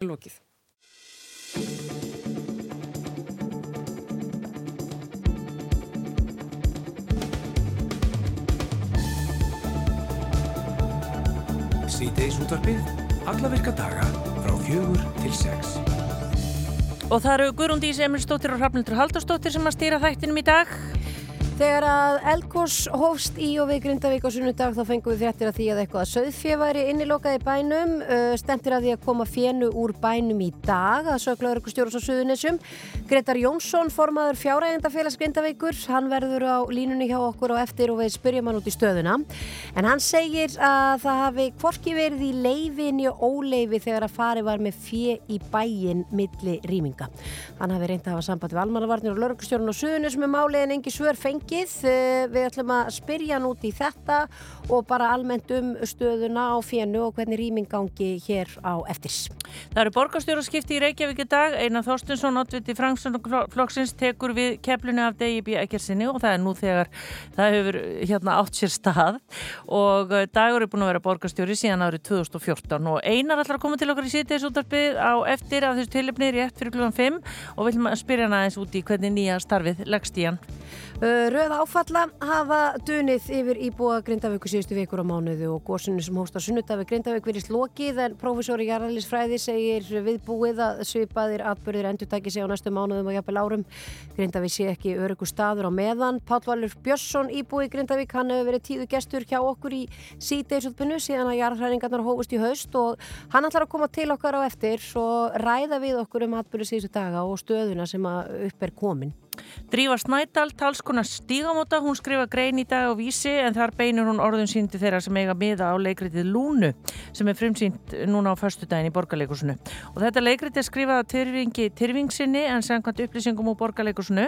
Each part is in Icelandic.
lokið. Sýteis útvarpið, alla virka daga frá fjögur til sex. Og það eru Guðrúndís Emilstóttir og Hrafnildur Haldurstóttir sem að stýra þættinum í dag. Þegar að Elgós hófst í og við Grindavík á sunnudag þá fengum við fréttir að því að eitthvað söðfjö væri innilokað í bænum. Stentir að því að koma fjennu úr bænum í dag að söglaður ykkur stjórnus á Suðunessum. Gretar Jónsson, formaður fjárægendafélags Grindavíkur, hann verður á línunni hjá okkur og eftir og við spyrjum hann út í stöðuna. En hann segir að það hafi hvorki verið í leifinni og óleifi þegar að fari var með fjö í bæin milli rýminga. Og og mikið. Eh, við ætlum að spyrja hann út í þetta og bara almennt um stöðuna á fjennu og hvernig rýmingangi hér á eftirs. Það eru borgarstjóraskipti í Reykjavík í dag. Einar Þorstinsson, oddviti Frangsson-flokksins, tekur við keflunni af DIB ekkersinni og það er nú þegar það hefur hérna átt sér stað og eh, dagur er búin að vera borgarstjóri síðan árið 2014 og Einar ætlar að koma til okkar í sítið á eftir af þessu tilipni rétt fyrir klúan 5 og við ætlum að spyrja hann aðeins út í hvernig nýja starfið leggst í hann. Uh, röð áfalla hafa dunið yfir íbúa Grindavíku síðustu vikur á mánuðu og góðsunu sem hósta sunnudafi Grindavík verið slokið en prófessori Jarlæsfræði segir viðbúið að svipaðir atbyrðir endur tæki sig á næstu mánuðum og jafnvel árum. Grindavík sé ekki öryggu staður á meðan. Pálvalur Björnsson íbúi Grindavík hann hefur verið tíðu gestur hjá okkur í síðdeisutbunnu síðan að jarðhæringarnar hófust í haust og hann ætlar að koma til okkar á eftir og ræða við okkur um Drífa Snædal, talskona stígamóta, hún skrifa grein í dag á vísi en þar beinur hún orðun síndi þeirra sem eiga miða á leikritið Lúnu sem er frumsýnd núna á förstu daginn í borgarleikusinu. Og þetta leikrit er skrifað að tyrfingi tyrfingsinni en samkvæmt upplýsingum úr borgarleikusinu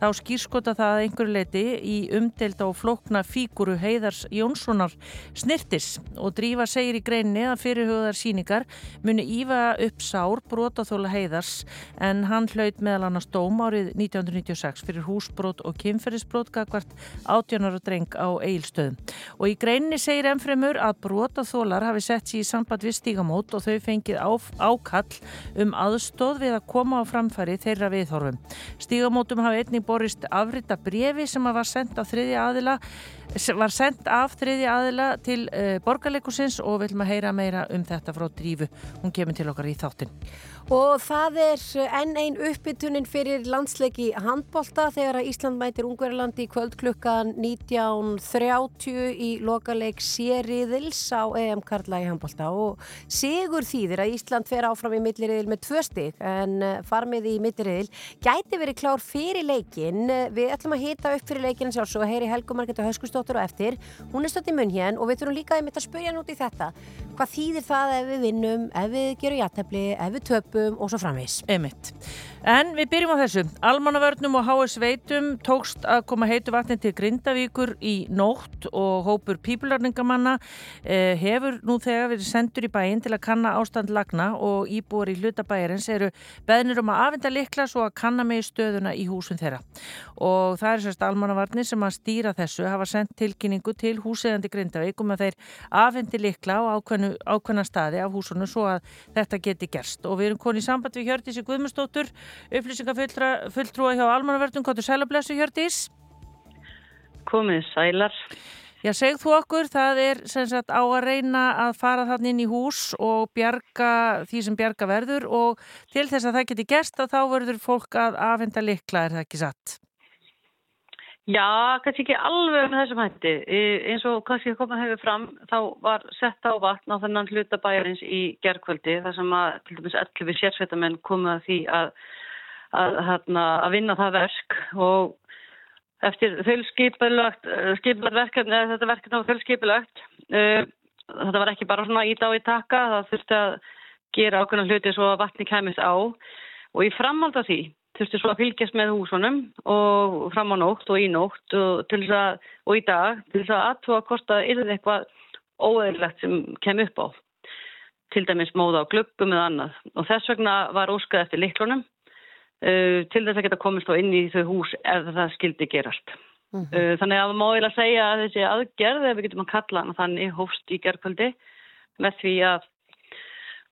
þá skýrskota það einhverju leiti í umdelda og flókna fíguru Heiðars Jónssonar snirtis og Drífa segir í greinni að fyrirhugðar síningar muni ífa upp sár brotaþóla Heiðars en hann hlaut meðal annars dóm árið 1990 1996 fyrir húsbrót og kynferðisbrót gagvart átjónar og dreng á eilstöðum. Og í greinni segir ennfremur að brotaþólar hafi sett sér í samband við stígamót og þau fengið ákall um aðstóð við að koma á framfæri þeirra viðhorfum. Stígamótum hafi einnig borist afrita brefi sem var sendt á þriðja aðila var sendt af þriði aðila til uh, borgarleikusins og við viljum að heyra meira um þetta frá Drífu. Hún kemur til okkar í þáttin. Og það er enn einn uppbytunin fyrir landsleiki handbólta þegar að Ísland mætir Ungverðarlandi í kvöld klukkan 19.30 í lokaleik sériðils á EM Karla í handbólta og sigur þýðir að Ísland fer áfram í milliriðil með tvö stygg en eh, farmið í milliriðil gæti verið klár fyrir leikin. Við ætlum að hita upp fyrir leikin sjálfs og heyri Helgu Margeta Höskustóttur og eftir. Hún er stödd í munn hér og við þurfum líka að spyrja nút í þetta. Hvað þýðir það ef við vinnum, ef við gerum jættefli, ef við töpum og svo framvís. Emitt. En við byrjum á þessu. Almannavörnum og HS Veitum tókst að koma heitu vatni til Grindavíkur í nótt og hópur pípularningamanna eh, hefur nú þegar verið sendur í bæin til að kanna ástand lagna og íbúar í hlutabæjarins eru beðnir um að afenda likla svo að kanna með stöðuna í húsun þeirra. Og það er sérst almannavarnir sem að stýra þessu hafa sendt tilkynningu til húsegandi Grindavík um að þeir afendi likla á ákveðnu, ákveðna staði af húsunum svo að þetta geti gerst. Og við erum konið í samband við Hjördísi Guðmustóttur upplýsingafulltrúa hjá Almannaverðum, hvað er sælablessu Hjördís? Komið sælar. Já, segð þú okkur, það er sagt, á að reyna að fara þannig inn í hús og bjarga því sem bjarga verður og til þess að það geti gerst að þá verður fólk að afhenda likla, er það ekki satt? Já, kannski ekki alveg með þessum hætti. Eins og kannski komað hefur fram, þá var sett á vatn á þennan hlutabæjarins í gerðkvöldi þar sem að til dæmis 11 sérsveitamenn komið að því að, að, að, að vinna það verk og eftir þölskipilagt, skipilagt verkefni, þetta verkefni var þölskipilagt, uh, þetta var ekki bara svona ít á í taka, það þurfti að gera ákveðna hluti svo að vatni kæmist á og í framhald af því þurfti svo að fylgjast með húsunum og fram á nótt og í nótt og, að, og í dag til þess að aðtúa hvort að er þetta eitthvað óeðlilegt sem kem upp á til dæmis móða á glöggum eða annað og þess vegna var óskað eftir liklunum uh, til þess að geta komist á inn í þau hús ef það skildi gerast. Mm -hmm. uh, þannig að ég að segja að þessi aðgerð, ef við getum að kalla hana þannig, hófst í gerðkvöldi með því að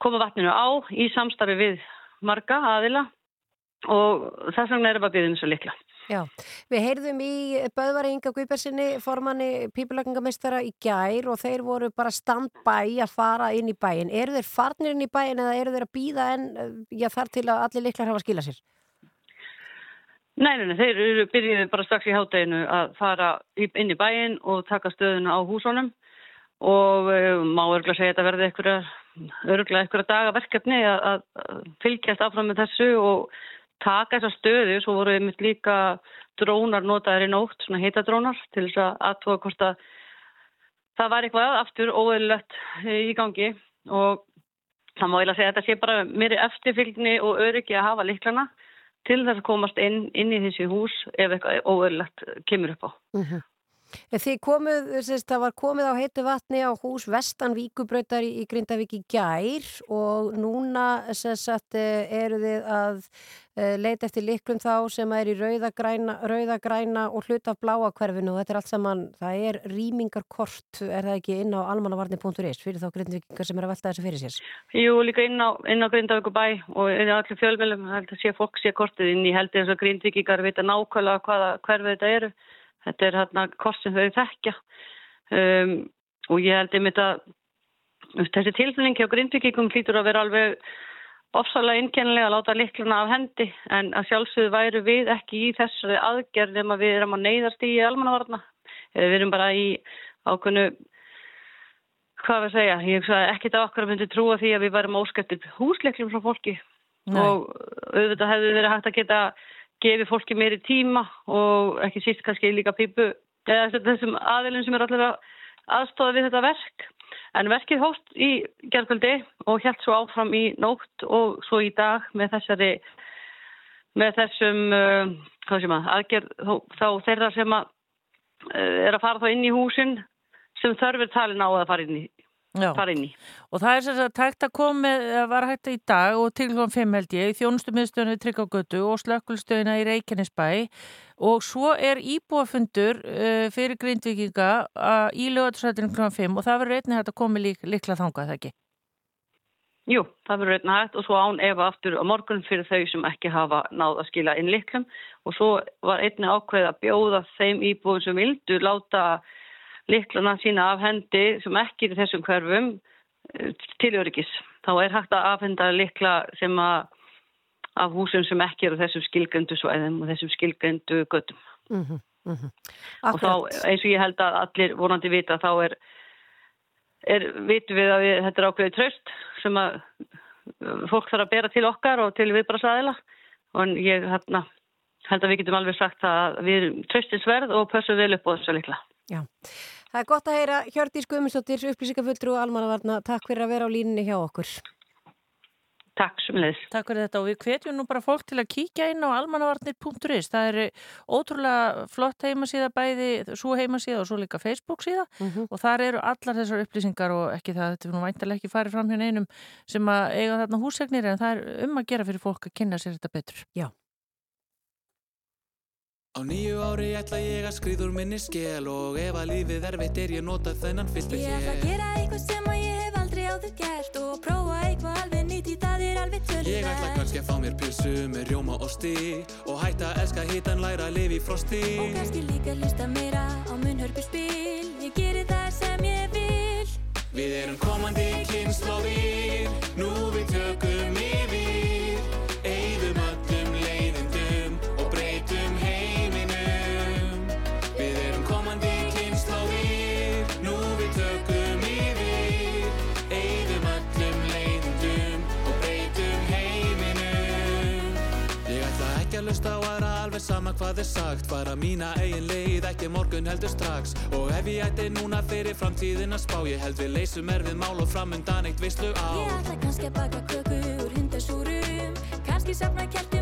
koma vatninu á í samstarfi við marga aðila og þess vegna erum við að byggja um þessu likla. Já, við heyrðum í Böðvari Inga Guibersinni, formanni pípulagningamistöra í gær og þeir voru bara standbæ að fara inn í bæin. Eru þeir farnir inn í bæin eða eru þeir að býða en já, þar til að allir liklar hafa að skila sér? Nei, nei, nei, þeir eru byrjuði bara strax í hátteginu að fara inn í bæin og taka stöðuna á húsónum og um, má örgulega segja að þetta verði örgulega einhverja dagaverkefni að, að fylgjast áfram með þessu og taka þessa stöðu, svo voru við mitt líka drónar notaður í nótt, svona heitadrónar til þess að aðtóa hvort að það var eitthvað aftur óeðlilegt í gangi og það má ég að segja að þetta sé bara mér eftirfylgni og öryggi að hafa liklana til þess að komast inn, inn í þessi hús ef eitthvað óeðlilegt kemur upp á. Uh mhm. -huh. Þið komuð, sérst, það var komið á heitu vatni á hús Vestan Víkubröytar í Grindavík í gær og núna sérst, eru þið að eh, leita eftir liklum þá sem er í rauðagræna, rauðagræna og hlut af bláakverfinu og þetta er allt saman, það er rýmingarkort, er það ekki inn á almannavarni.is fyrir þá grindvíkingar sem er að velta þessu fyrir sér? Jú, líka inn á, á Grindavíkubæ og allir fjölmjölum, held að sé fólk sé kortið inn í heldur þess að grindvíkingar vita nákvæmlega hvaða hverfið þetta eru Þetta er hérna hvort sem þau þekkja um, og ég held einmitt að þessi tilfinning hjá grindvikingum hlýtur að vera alveg ofsalega innkennilega að láta likluna af hendi en að sjálfsögðu væru við ekki í þessari aðgerð nema við erum að neyðast í almannavarna. Við erum bara í ákveðnu, hvað við segja, ég hef ekkert af okkar myndi trúa því að við værum óskættið húsleiklum frá fólki Nei. og auðvitað hefðu verið hægt að geta gefi fólki meiri tíma og ekki síst kannski líka pípu eða þessum aðilum sem er allir aðstofað við þetta verk. En verkið hóst í gerðkvöldi og helt svo áfram í nótt og svo í dag með þessari með þessum uh, maður, aðgerð þá þeirra sem að, uh, er að fara þá inn í húsin sem þörfur talin á að fara inn í fara inn í. Og það er sérstaklega tækt að koma að var hægt í dag og til hljóðan 5 held ég, þjónustumiðstöðinu Tryggagötu og slökkulstöðina í Reykjanesbæ og svo er íbúafundur uh, fyrir grindvikinga uh, í lögatursætinu hljóðan 5 og það verður einnig hægt að koma lík, líkla þangað, það ekki? Jú, það verður einnig hægt og svo án efa aftur á morgun fyrir þau sem ekki hafa náð að skila inn líklum og svo var einnig ákveð að bjóða þeim íbúin sem vildu láta liklana sína af hendi sem ekki er þessum hverfum eh, til öryggis. Þá er hægt að afhenda likla sem að af húsum sem ekki eru þessum skilgöndu svæðum og þessum skilgöndu göttum. Mm -hmm, mm -hmm. Og þá eins og ég held að allir vonandi vita þá er, er vitum við að við, þetta er ákveðið tröst sem að fólk þarf að bera til okkar og til viðbrastæðila og ég hérna, held að við getum alveg sagt að við erum tröstinsverð og pössum vel upp á þessu likla. Já, það er gott að heyra Hjördís Guðmundsdóttir, upplýsingafulltrú og almannavarna. Takk fyrir að vera á línunni hjá okkur. Takk sem leðis. Takk fyrir þetta og við hvetjum nú bara fólk til að kíkja inn á almannavarnir.is. Það er ótrúlega flott heimasíða bæði, svo heimasíða og svo líka Facebook síða mm -hmm. og þar eru allar þessar upplýsingar og ekki það, þetta er nú væntalega ekki farið fram hérna einum sem að eiga þarna hússegnir en það er um að gera fyrir fólk að kynna sér þetta betur. Já. Á nýju ári ætla ég að skriður minni skell og ef að lífið er veitt er ég nota þennan fyrsta hér. Ég ætla að gera eitthvað sem að ég hef aldrei áður gert og prófa eitthvað alveg nýtt í það er alveg tölverð. Ég ætla kannski að fá mér pilsu með rjóma og sti og hætta að elska hitan læra að lifi í frosti. Og kannski líka hlusta meira á munhörpu spil, ég gerir það sem ég vil. Við erum komandi kynnslóðir, nú við tökum yfir. Hlusta á aðra alveg sama hvað er sagt. Fara mína eigin leið, ekki morgun heldur strax. Og ef ég ætti núna fyrir framtíðin að spá Ég held við leysum erfið mál og framundan eitt visslu á Ég ætla kannski að baka köku úr hundasúrum Kannski sapna kerti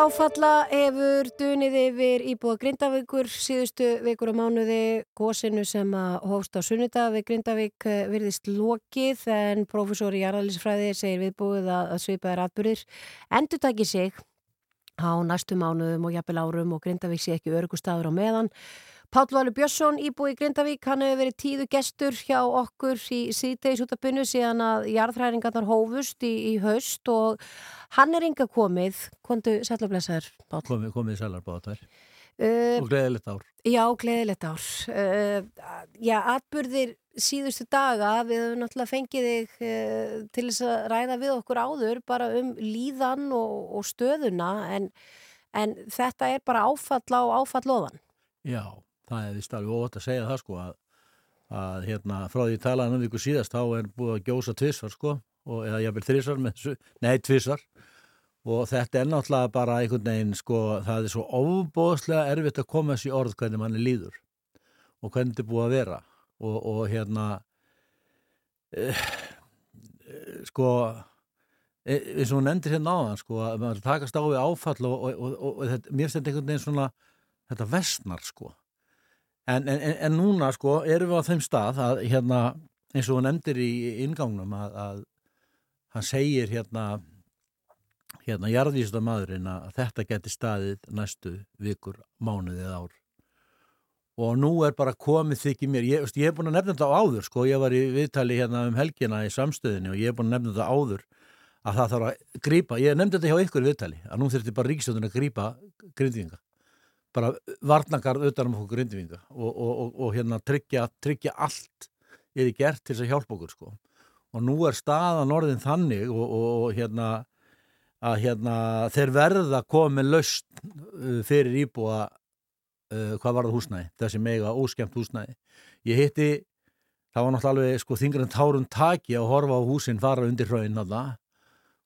Röð áfalla hefur dunið yfir íbúa Grindavíkur síðustu vikur og mánuði gósinu sem að hófst á sunnudag við Grindavík eh, virðist lokið en profesor í jarðalísfræði segir viðbúið að, að svipaðar atbyrðir endur taki sig á næstu mánuðum og jafnvel árum og Grindavík sé ekki örgustadur á meðan. Páll Valur Björnsson, íbúi í Grindavík, hann hefur verið tíðu gestur hjá okkur í síðdeis út af bunnu síðan að jarðhræringarnar hófust í, í haust og hann er ynga komið, kontu sætlublesaður, Páll. komið, komið sælar báðar Uh, og gleðilegt ár já, gleðilegt ár. Uh, já, atburðir síðustu daga, við höfum náttúrulega fengið þig uh, til þess að ræða við okkur áður bara um líðan og, og stöðuna en, en þetta er bara áfall á áfallofan. já, það er vist alveg ótt að segja það sko að, að hérna frá því talaðan um ykkur síðast þá er búið að gjósa tvissar sko og, eða jafnvel þrísar með þessu, nei tvissar og þetta er náttúrulega bara einhvern veginn sko, það er svo óbóðslega erfitt að koma þessi orð hvernig manni líður og hvernig þetta er búið að vera. Og, og hérna eh, sko eh, eins og hún endur hérna á það sko að maður takast á við áfall og, og, og, og þetta, mér stendur einhvern veginn svona þetta vestnar sko en, en, en, núna sko erum við á þeim stað að hérna eins og hún endur í ingangnum að, að hann segir hérna hérna jarðvísda maðurinn að þetta geti staðið næstu vikur, mánuðið ár. Og nú er bara komið þykir mér, ég, ég hef búin að nefna þetta áður sko, ég var í viðtali hérna um helgina í samstöðinu og ég hef búin að nefna þetta áður að það þarf að grípa, ég nefndi þetta hjá ykkur viðtali, að nú þurfti bara ríkistjóðun að grípa grindvinga bara varnakar utan um okkur grindvinga og, og, og, og hérna tryggja, tryggja allt er gert til þess að hjálpa okkur sko. Og nú er staðan orðin þannig og hérna að hérna þeir verða komið laust uh, fyrir íbúa uh, hvað var það húsnæði, þessi mega óskemmt húsnæði. Ég hitti það var náttúrulega alveg sko þingur en tárum taki að horfa á húsin fara undir hraun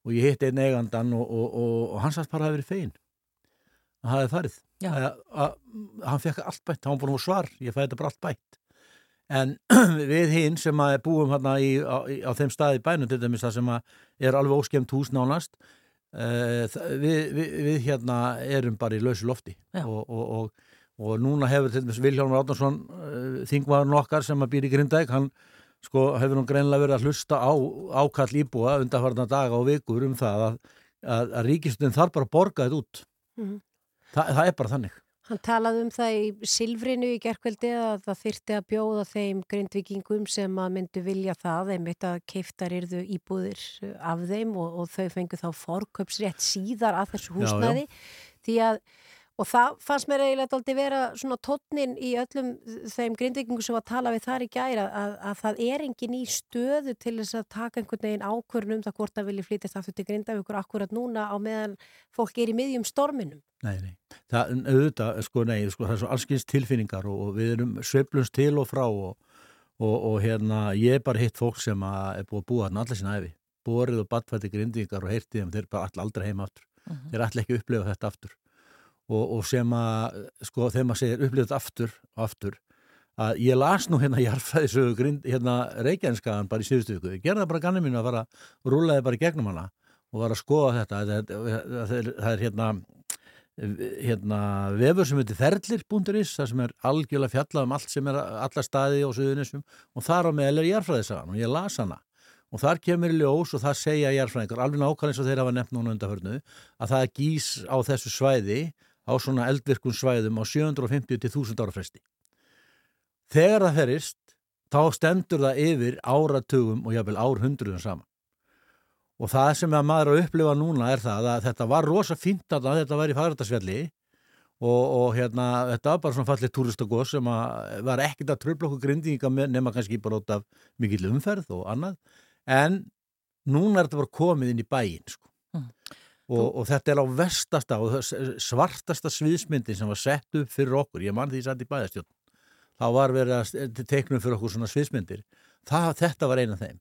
og ég hitti einn eigandan og, og, og, og hann satt bara að verið fein að hefði farið að, að, hann fekk allt bætt, hann var búin að svar. Ég fæði þetta bara allt bætt. En við hinn sem að búum hérna í, á, á þeim staði bænum til dæmis það sem að er alveg óskemmt hús nánast uh, við, við, við hérna erum bara í lausu lofti. Og, og, og, og núna hefur til dæmis Viljónur Átnarsson uh, þingvaðurinn okkar sem að býr í Grindæk hann sko hefur hún greinlega verið að hlusta á ákall íbúa undanfarnar daga og vikur um það að, að, að ríkistöndin þarf bara að borga þetta út. Mhm. Þa, það er bara þannig Hann talaði um það í Silfrinu í gerkveldi að það þyrti að bjóða þeim grindvikingum sem að myndu vilja það, þeim veit að keiftar yrðu íbúðir af þeim og, og þau fengu þá forköpsrétt síðar að þessu Já, já. húsnæði því að Og það fannst mér eiginlega aldrei vera svona tónnin í öllum þeim grindvikingum sem var að tala við þar í gæra að, að það er engin í stöðu til þess að taka einhvern veginn ákvörn um það hvort það vilji flytjast aftur til grindavíkur akkurat núna á meðan fólk er í miðjum storminum. Nei, nei, það auðvitað, sko, nei, sko, það er svo allskins tilfinningar og, og við erum sveiflunst til og frá og, og, og hérna, ég er bara hitt fólk sem að er búið að búa þarna allir sinna æfi, borið og badfætti grindingar og heyrtið þeir bara all, aldrei heima aftur, þeir ætla ekki að upplifa þetta aftur og, og sem að, sko, þegar maður segir upplifa þetta aftur og aftur, að ég las nú hérna jarðfæðisögu grind, hérna reykjænskaðan bara í síðustu viku, ég gerði það bara ganni mínu að fara, rúlaði bara í gegnum hana og var að skoða þetta, það, er, það er hérna hérna vefur sem heitir ferlir.is það sem er algjörlega fjallað um allt sem er alla staði á Suðunisum og þar á meðal er jarfræðisagan og ég las hana. Og þar kemur í ljós og það segja jarfræðingar alveg nákvæmlega eins og þeir hafa nefnt núna undarförnu að það gís á þessu svæði á svona eldvirkun svæðum á 750 til 1000 ára fresti. Þegar það ferist þá stendur það yfir áratugum og jáfnvel árhundruðum saman. Og það sem að maður að upplifa núna er það að þetta var rosa fínt að þetta var í fagrættasfjalli og, og hérna þetta var bara svona fallið túristagos sem var ekkert að tröfla okkur grindinga nema kannski bara út af mikill umferð og annað. En núna er þetta bara komið inn í bæin sko. Og, og þetta er á vestasta og svartasta sviðsmyndin sem var sett upp fyrir okkur, ég man því satt í bæðastjórn þá var verið að teiknum fyrir okkur svona sviðsmyndir það, þetta var eina af þeim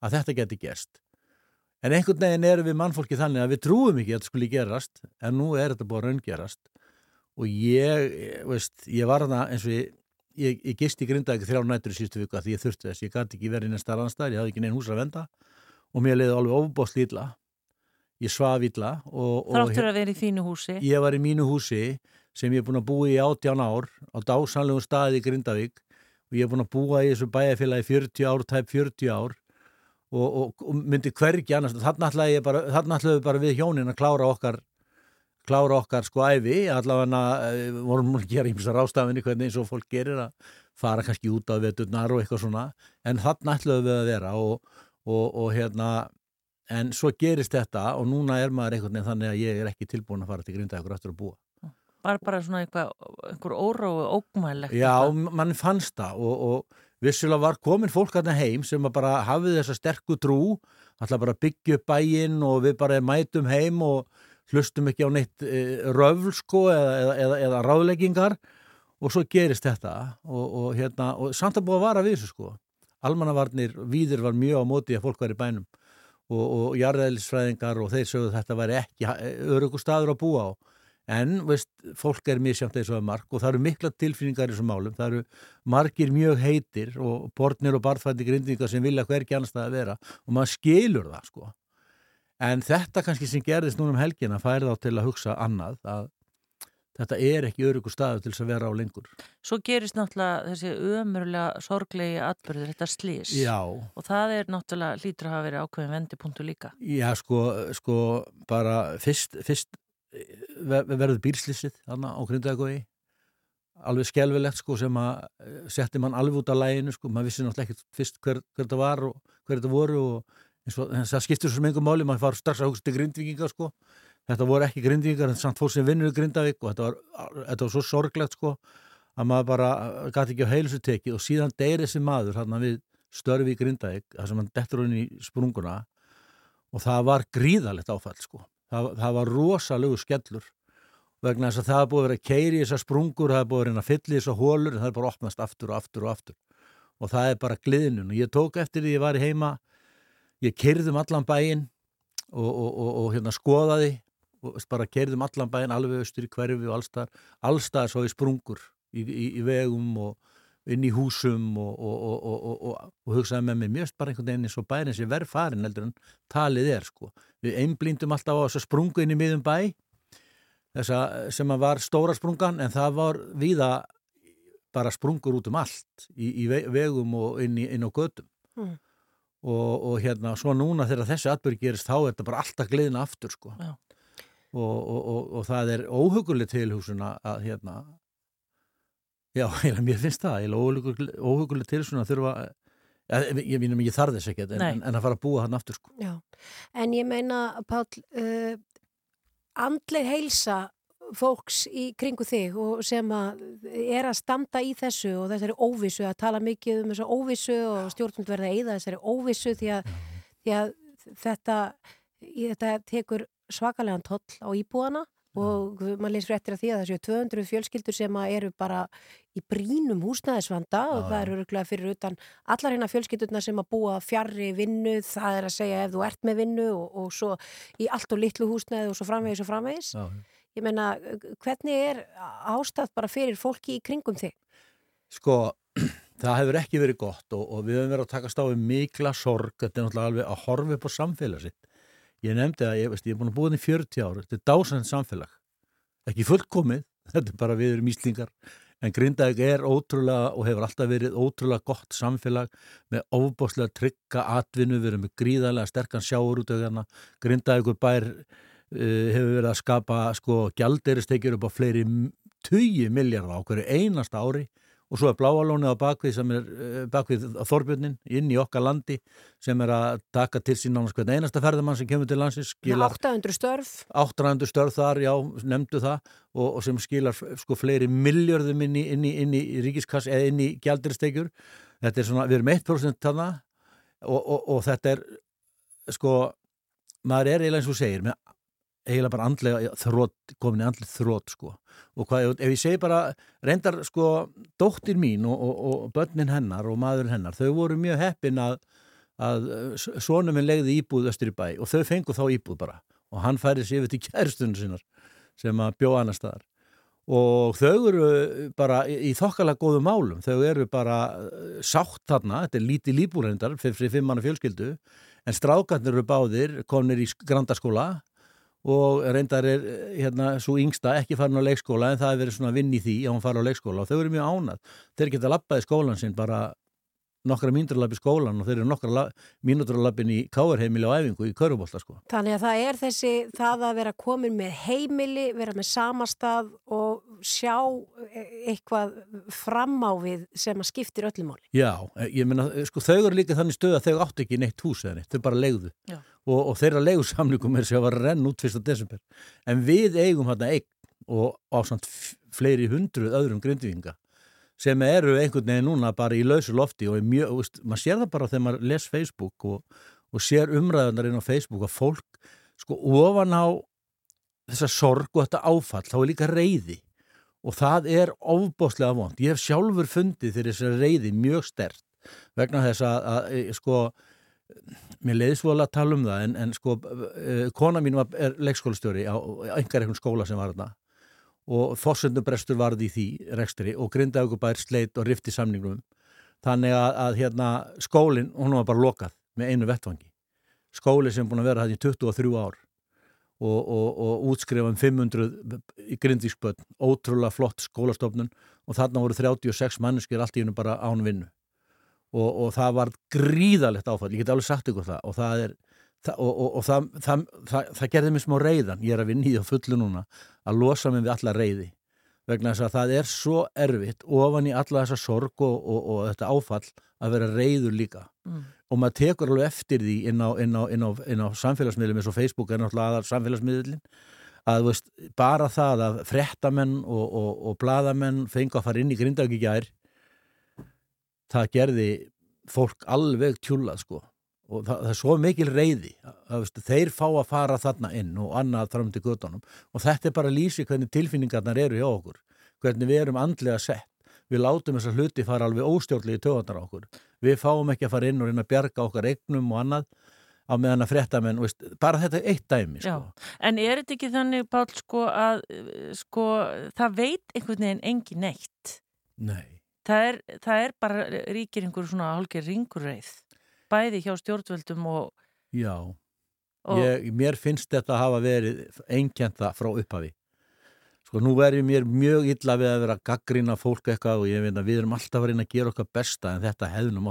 að þetta geti gerst En einhvern veginn erum við mannfólki þannig að við trúum ekki að þetta skuli gerast, en nú er þetta búið að raungerast. Og ég, veist, ég var þarna eins og ég, ég, ég gist í grindaði þrjá nættur í síðustu viku að ég þurfti þess. Ég gæti ekki verið í næsta rannstæðar, ég hafði ekki neinn hús að venda og mér leiði alveg ofbóst lítla. Ég svaf illa og, og Þráttur að vera í þínu húsi. ég var í mínu húsi sem ég er búin að búa í átján ár á dásanlegum staði í Grindavík og ég er búin að búa í þessu bæjarfélagi 40 ár, tæp 40 ár og, og, og myndi hvergi annars þarna ætlaði ég bara, bara við hjónin að klára okkar klára okkar sko æfi, allavega uh, vorum að gera ímsa rástafinni hvernig eins og fólk gerir að fara kannski út af veturnar og eitthvað svona en þarna ætlaði við að vera og, og, og hérna en svo gerist þetta og núna er maður einhvern veginn þannig að ég er ekki tilbúin að fara til Grindavíkur aftur að búa. Var bara svona eitthvað, einhver órói ógmælegt. Já, mann fannst það og, og vissulega var komin fólk að heim sem að bara hafið þessa sterku trú alltaf bara byggja upp bæinn og við bara mætum heim og hlustum ekki á neitt e, röfl sko eða, eða, eða, eða ráðleggingar. Og svo gerist þetta og, og, hérna, og samt að búa að vara við þessu sko. Almannavarnir, víðir var mjög á móti að fólk var í bænum og, og jarðæðlisfræðingar og þeir sögðu þetta væri ekki örugu staður að búa á. En veist, fólk er misjamt eins og að mark og það eru mikla tilfinningar í þessum málum. Það eru margir mjög heitir og bortnir og barðfændi grindingar sem vilja hverki annars það að vera og maður skilur það sko. En þetta kannski sem gerðist núna um helgina færði á til að hugsa annað að þetta er ekki örugu staður til þess að vera á lengur. Svo gerist náttúrulega þessi ömurlega sorglegi atbyrður, þetta slís. Já, Og það er náttúrulega lítur að hafa verið ákveðin vendipunktu líka. já sko, sko bara fyrst, fyrst ver- verður bílslýsið þarna á Grindavíkói alveg skelvilegt sko sem að eh, setti mann alveg út af læginu sko, maður vissi náttúrulega ekki fyrst hver, hver þetta var og hver þetta voru og og það skiptir svo mengum máli, maður far strax að hugsa til grindvíkingar sko, þetta voru ekki grindvíkingar en samt fólk sem vinnur í Grindavík og þetta var, þetta var svo sorglegt sko að maður bara gæti ekki á heilsu tekið og síðan deyri þessi maður hann við störfi í Grindavík þar sem hann dettur hann í sprunguna og það var gríðalegt áfall sko. Það, það var rosalegu skellur vegna þess að það búið að vera keiri í þessar sprungur, það búið að reyna að fylla í þessar hólur en það er bara opnast aftur og aftur og aftur. Og það er bara gliðnun. Og ég tók eftir því ég var heima ég keirðum allan bæinn og, og, og, og hérna skoðaði bara keirðum allan bæinn alveg austur í hverfi og allstar allstar svo í sprungur í, í, í vegum og inn í húsum og, og hugsaði með mér mjögst bara einhvern veginn eins og bærin sem verð farin heldur en talið er sko við einblíndum alltaf á þess að sprungu inn í miðum bæ þessa sem að var stóra sprungan en það var viða bara sprungur út um allt í, í ve- vegum og inn, í, inn á gödum Mm. og, og hérna svo núna þegar þessi atbyrg gerist þá er þetta bara alltaf gliðina aftur sko Já. Og, og, og, og það er óhuguleg tilhúsuna að hérna já, eiginlega, mér finnst það óhuguleg tilhúsuna að þurfa ja, ég, ég, ég, ég þarf þess ekkert en, en, en að fara að búa hann aftur sko. Já, en ég meina, Páll, uh, andleg heilsa fólks í kringu þig og sem að er að standa í þessu og þessari óvissu, að tala mikið um þessa óvissu og stjórnum verða að eyða þessari óvissu því að, því að þetta, þetta tekur svakalegan toll á íbúana og maður leysir eftir að því að þessu 200 fjölskyldur sem eru bara í brínum húsnæðisvanda og það eru örgulega fyrir utan allar hérna fjölskyldurna sem að búa fjarrri vinnu, það er að segja ef þú ert með vinnu og, og svo í allt og litlu húsnæði og svo framvegis og framvegis. já. Ég meina, hvernig er ástæð bara fyrir fólki í kringum þig? Sko, það hefur ekki verið gott og, og við höfum verið að takast á við mikla sorg, þetta er náttúrulega alveg að horfa upp á samfélag sitt. Ég nefndi að ég, veist, ég er búin að búið í 40 ára, þetta er dásend samfélag. Ekki fullkomið, þetta er bara við erum íslingar, en Grindavík er ótrúlega og hefur alltaf verið ótrúlega gott samfélag með óbáslega trygga atvinnu, við erum með gríðarlega sterkan sjáur út af hérna. Grindavíkur bær uh, hefur verið að skapa sko gjaldeiristekjur upp á fleiri tugi miljardar á hverju einasta ári og svo er bláalónið á bakvið sem er uh, bakvið Þorbjörnin inn í okkar landi sem er að taka til sín nánast hvern einasta ferðamann sem kemur til landsins skilar 800 störf, áttræðandu störð þar, já, nefndu það. Og, og sem skilar sko fleiri miljörðum inn í, inn í, inn í ríkiskass eða inn í gjaldiristekjur þetta er svona, við erum 1% þarna. Og, og, og þetta er sko, maður er eiginlega eins og segir, með eiginlega bara andlega þrótt, komin í andlega þrótt sko, og hvað, ef ég segi bara reyndar sko, dóttir mín og, og, og börnin hennar og maðurinn hennar þau voru mjög heppin að að sonum minn legði íbúð östur í bæ og þau fengu þá íbúð bara. Og hann færi sér yfir til kæristunum sinnar sem að bjóða annar staðar. Og þau eru bara í, þokkalega góðum málum, þau eru bara eh, sátt þarna, þetta er lítið líbúrhendar fyrir, fimm manna fjölskyldu. En strákarnir eru báðir, komnir í grandaskóla og reyndar er hérna svo yngsta ekki farin á leikskóla en það er verið svona vinn í því að hún fara á leikskóla og þau eru mjög ánað þeir geta lappað í skólan sinn bara nokkra mínútur að lappa í skólan og þeir eru nokkra la- mínútur að lappin í káarheimili á æfingu í körubólta sko. Þannig að það er þessi, það að vera komin með heimili, vera með samastað og sjá e- eitthvað fram á við sem að skiptir öllum máli. Já, eh, ég meina, eh, sko, þau eru líka þannig stöð að þau áttu ekki neitt hús eða neitt, þau bara legðu og, og þeirra leigusamlingum er sem var að renna út 1. desember en við eigum hérna eign og á samt fleiri hundruð öðrum grindvíkinga sem eru einhvern veginn núna bara í lausu lofti og mjög, veist, maður sér það bara þegar maður les Facebook og, og sér umræðunar inn á Facebook að fólk sko ofan á þessa sorg og þetta áfall, þá er líka reyði og það er ofbóðslega vond. Ég hef sjálfur fundið fyrir þessari reyði mjög stert vegna þess að, að e, sko mér leiði svo alveg að tala um það en, en sko, eh, kona mín var, leikskólastjóri á, á einhver einhvern skóla sem var þarna og fórsöndubrestur varði í því rekstri og grindaugubær sleit og rifti samningnum. Þannig að, að hérna skólinn, hún var bara lokað með einu vettvangi. Skóli sem búin að vera það í 23 ár og, og, og útskrifa um 500 í grindvíksbönn, ótrúlega flott skólastofnun og þarna voru 36 manneskir allt í hennu bara án vinnu. Og, og það var gríðalegt áfall, ég get alveg sagt ykkur það og það er það, og, og, og það, það, það, það gerði mér smá reyðan, ég er að vinna í það fullu núna að losa mig við alla reyði vegna þess að það er svo erfitt ofan í alla þessa sorg og, og, og þetta áfall að vera reyður líka. Mm. og maður tekur alveg eftir því inn á, inn á, inn á, inn á samfélagsmiðlum eins og Facebook er náttúrulega aðal samfélagsmiðlin að veist, bara það að frettamenn og, og, og bladamenn fengu að fara inn í gær það gerði fólk alveg tjúlað sko og það, það er svo mikil reyði að, þeir fá að fara þarna inn og annað fram til göttunum og þetta er bara að lýsi hvernig tilfinningarnar eru hjá okkur hvernig við erum andlega sett. Við látum þessar hluti fara alveg óstjórnlega í töðandar á okkur. Við fáum ekki að fara inn og reyna að bjarga okkar eignum og annað á meðan að frettamenn, bara þetta er eitt dæmi sko. En er þetta ekki þannig, Pál, sko, að sko, það veit einhvern veginn engin neitt. Nei, Það er, það er bara ríkir einhver svona hálfgeir ringurreið, bæði hjá stjórnvöldum og, já. og ég, mér finnst þetta að hafa verið einkjenta frá upphafi. Sko nú verður mér mjög illa við að vera að gaggrina fólk eitthvað og ég veit að við erum alltaf að reyna að gera okkar besta en þetta hefðum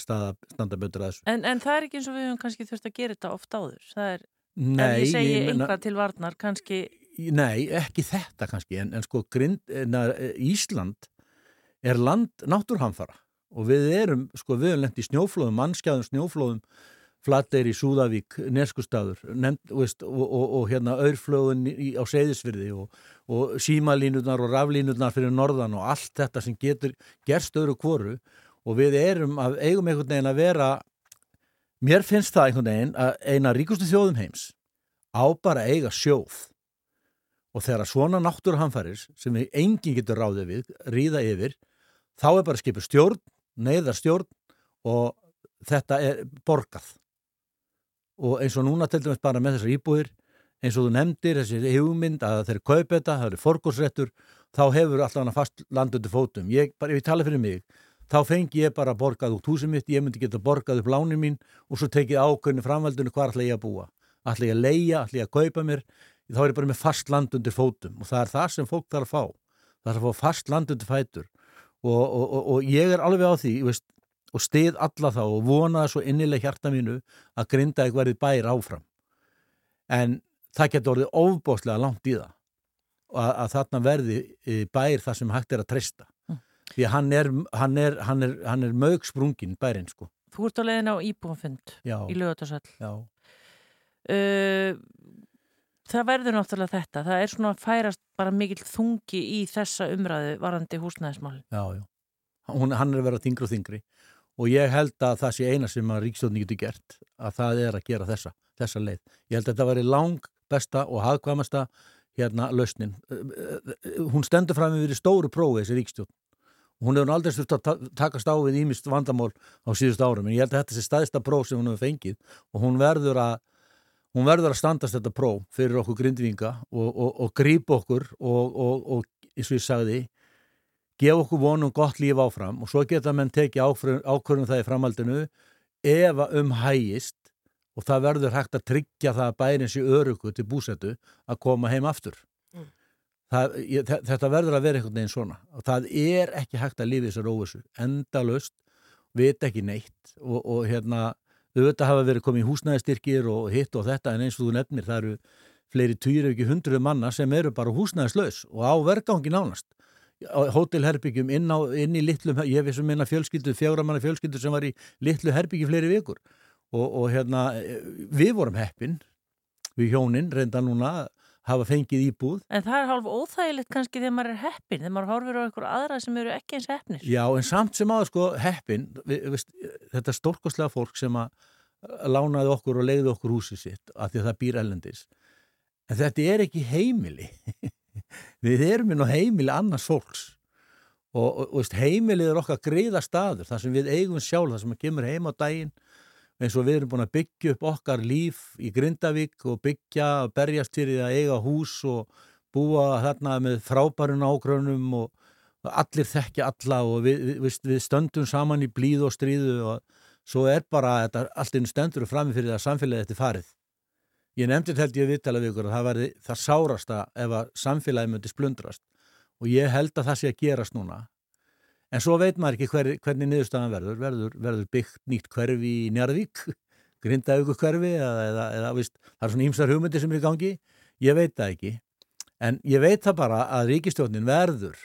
standa betur að þessu. En, en það er ekki eins og við höfum kannski þurft að gera þetta oft áður. Það er, Nei, ef ég segi einhvað til varnar, kannski, Nei, ekki þetta kannski en, en sko grind, na, Ísland er land náttúrhamfara og við erum, sko við erum lent í snjóflóðum, mannskjáðum snjóflóðum Flateyri, Súðavík, Neskustadur nefnd, veist, og, og, og hérna aurflögun í, á Seyðisfyrði og, og símalínurnar og raflínurnar fyrir norðan og allt þetta sem getur gerst öðru kvoru og við erum að eigum einhvern veginn að vera mér finnst það einhvern veginn að eina ríkustu þjóðum heims á bara að eiga sjóð. Og þegar svona náttúruhamfæris sem enginn getur ráðið við, ríða yfir þá er bara skipur stjórn, neyðar stjórn og þetta er borgað. Og eins og núna til dæmis bara með þessar íbúðir eins og þú nefndir þessi hugmynd að þeir kaupa þetta, það eru forgóðsrettur þá hefur alltaf hana fast landundi fótum. Ég, bara, ef ég tala fyrir mig þá fengi ég bara borgað út húsið mitt ég myndi geta borgað upp lánin mín og svo tekið ákveðinu framvaldinu hvað ætla ég að búa. Ætla ég að leia, ætla ég að kaupa mér þá er ég bara með fast land undir fótum. Og það er það sem fólk þarf að fá. Það þarf að fá fast land undir fætur og, og, og, og ég er alveg á því veist, og stið alla þá og vona svo innileg hjarta mínu að grinda ekki verið bær áfram. En það getur orðið ofbóðslega langt í það að, að þarna verði eh, bær það sem hægt er að treysta. Mm. því að hann er, hann er, hann er, hann er mögsprungin bærin sko. Þú ert á leiðin á íbúanfund í lögatarsall. já, Uh, það verður náttúrulega þetta, það er svona að færast bara mikill þungi í þessa umræðu varandi húsnæðismálin. já, já. Hún, hann er að vera þingri og þingri og ég held að það sé eina sem að ríkstjóðni getur gert að það er að gera þessa, þessa leið. Ég held að þetta veri lang besta og hagkvæmasta hérna lausnin. Hún stendur fram yfir stóru prófi þessi ríkstjóðn. Hún hefur aldrei sturt að ta- takast á við ímist vandamál á síðust árum en ég held að þetta sé staðista próf sem hún hefur fengið og hún verður að hún verður að standast þetta próf fyrir okkur grindvinga og, og, og grípa okkur og, og, og eins og ég sagði gefa okkur vonum gott líf áfram og svo geta menn tekið ákvörðun það í framhaldinu ef að um hægist og það verður hægt að tryggja það að bærin sé örugu til búsetu að koma heim aftur. Mm. það, ég, þe- þetta verður að vera einhvern veginn svona. Og það er ekki hægt að í þessar óvissu. Endalaust, vita ekki neitt og, og hérna auðvitað hafa verið komið húsnæðistyrkir og hitt og þetta en eins og þú nefnir það eru fleiri týr ef ekki hundruð manna sem eru bara húsnæðislaus og á vergangi nánast. Hótelherbyggjum inn, á, inn í litlum, ég veist um minna fjölskyldu, fjáramanna fjölskyldu sem var í litlu herbyggi fleiri vikur. Og, og hérna við vorum heppin við hjónin reynda núna hafa fengið íbúð En það er hálf óþægilegt kannski þegar maður er heppin, þegar maður horfir á einhver aðra sem eru ekki eins heppnir. Já, en samt sem aða sko heppin, við, veist, þetta stórkostlega fólk sem að lánaði okkur og leiði okkur húsið sitt af því að það býr ellendis. En þetta er ekki heimili. við erum inn á heimili annars fólks. Og, og, og veist, heimilið er okkar greiða staður, þar sem við eigum sjálf, þar sem að kemur heim á daginn, eins og við erum búin að byggja upp okkar líf í Grindavík og byggja og berjast fyrir að eiga hús og búa þarna með frábærun ágrönum og allir þekkja alla og við, við, við stöndum saman í blíð og stríðu og svo er bara þetta allt einu stendur frammi fyrir það samfélagið þetta farið. Ég nefndi held ég að viðtala við ykkur að það væri það sárasta ef að samfélagið myndi splundrast og ég held að það sé að gerast núna. En svo veit maður ekki hver, hvernig niðurstaðan verður. verður. Verður byggt nýtt hverfi í Njarðvík, grindaðugu hverfi eða, eða, eða víst, það er svona ímsar hugmyndi sem er í gangi. Ég veit það ekki. En ég veit það bara að ríkistjórnin verður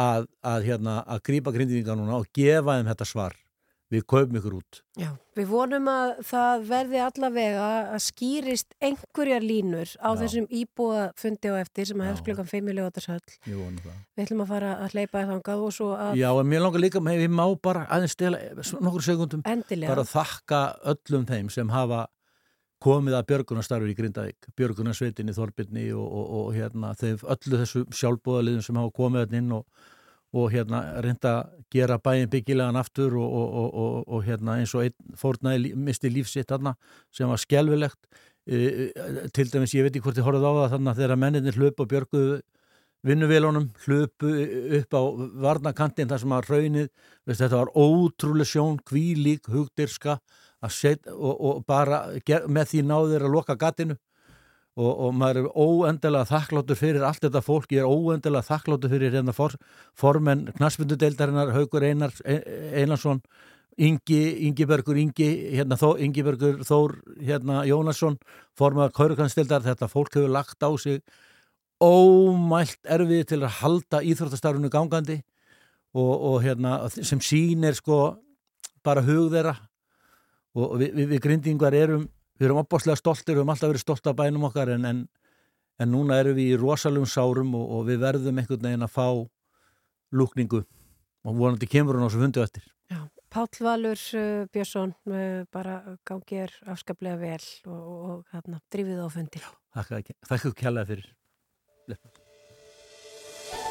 að, að, hérna, að grípa grindinga núna og gefa þeim þetta svar. Við kaupum ykkur út. Já, við vonum að það verði allavega að skýrist einhverjar línur á Já. þessum íbúa fundi á eftir sem að hefst klukkan 5 miljóðarshöll. Ég vonum það. Við ætlum að fara að hleypa þangað og svo að Já, en mér langar líka við má bara aðeins stela nokkur segundum endilega. bara þakka öllum þeim sem hafa komið að björgunarstarfi í Grindavík, björgunarsveitinni, Þorbirni og, og, og hérna, þeim öllu þessu sjálfbóðaliðum sem hafa komið inn og, og hérna reynda að gera bæinn byggilegan aftur og, og, og, og, hérna eins og einn fórnaði misti lífsitt þarna sem var skelvilegt e, til dæmis ég veit ekki hvort þið horfðu á það þannig að þegar menninir hlöpu og björguðu vinnuvélunum hlöpu upp á varnakantin þar sem að raunið, veist, þetta var ótrúlega sjón, kvílík, hugdirska set, og, bara með því náður að loka gatinu og, og maður er óendilega þakkláttur fyrir allt þetta fólk, ég er óendilega þakkláttur fyrir hérna for, formenn knaspindudeildarinnar, Haugur Einar, Einarsson Ingi, Ingibergur Ingi, hérna Þó, Ingibergur Þór, hérna Jónasson formaður Kaurukannstildar, þetta fólk hefur lagt á sig ómælt erfið til að halda íþróttastarfinu gangandi. Og, og hérna sem sýnir sko bara hug þeirra. Og við, við, við grindingar erum við erum opbáslega stoltir, við höfum alltaf verið stolt af bænum okkar en, en, en núna erum við í rosalum sárum og, og við verðum einhvern veginn að fá lúkningu og vonandi kemur hún á svo fundu eftir Já, Páll Valur uh, Björnsson uh, bara gangi er afskaplega vel og, og, og hérna, drífið á fundi. Þakka þakka kjærlega fyrir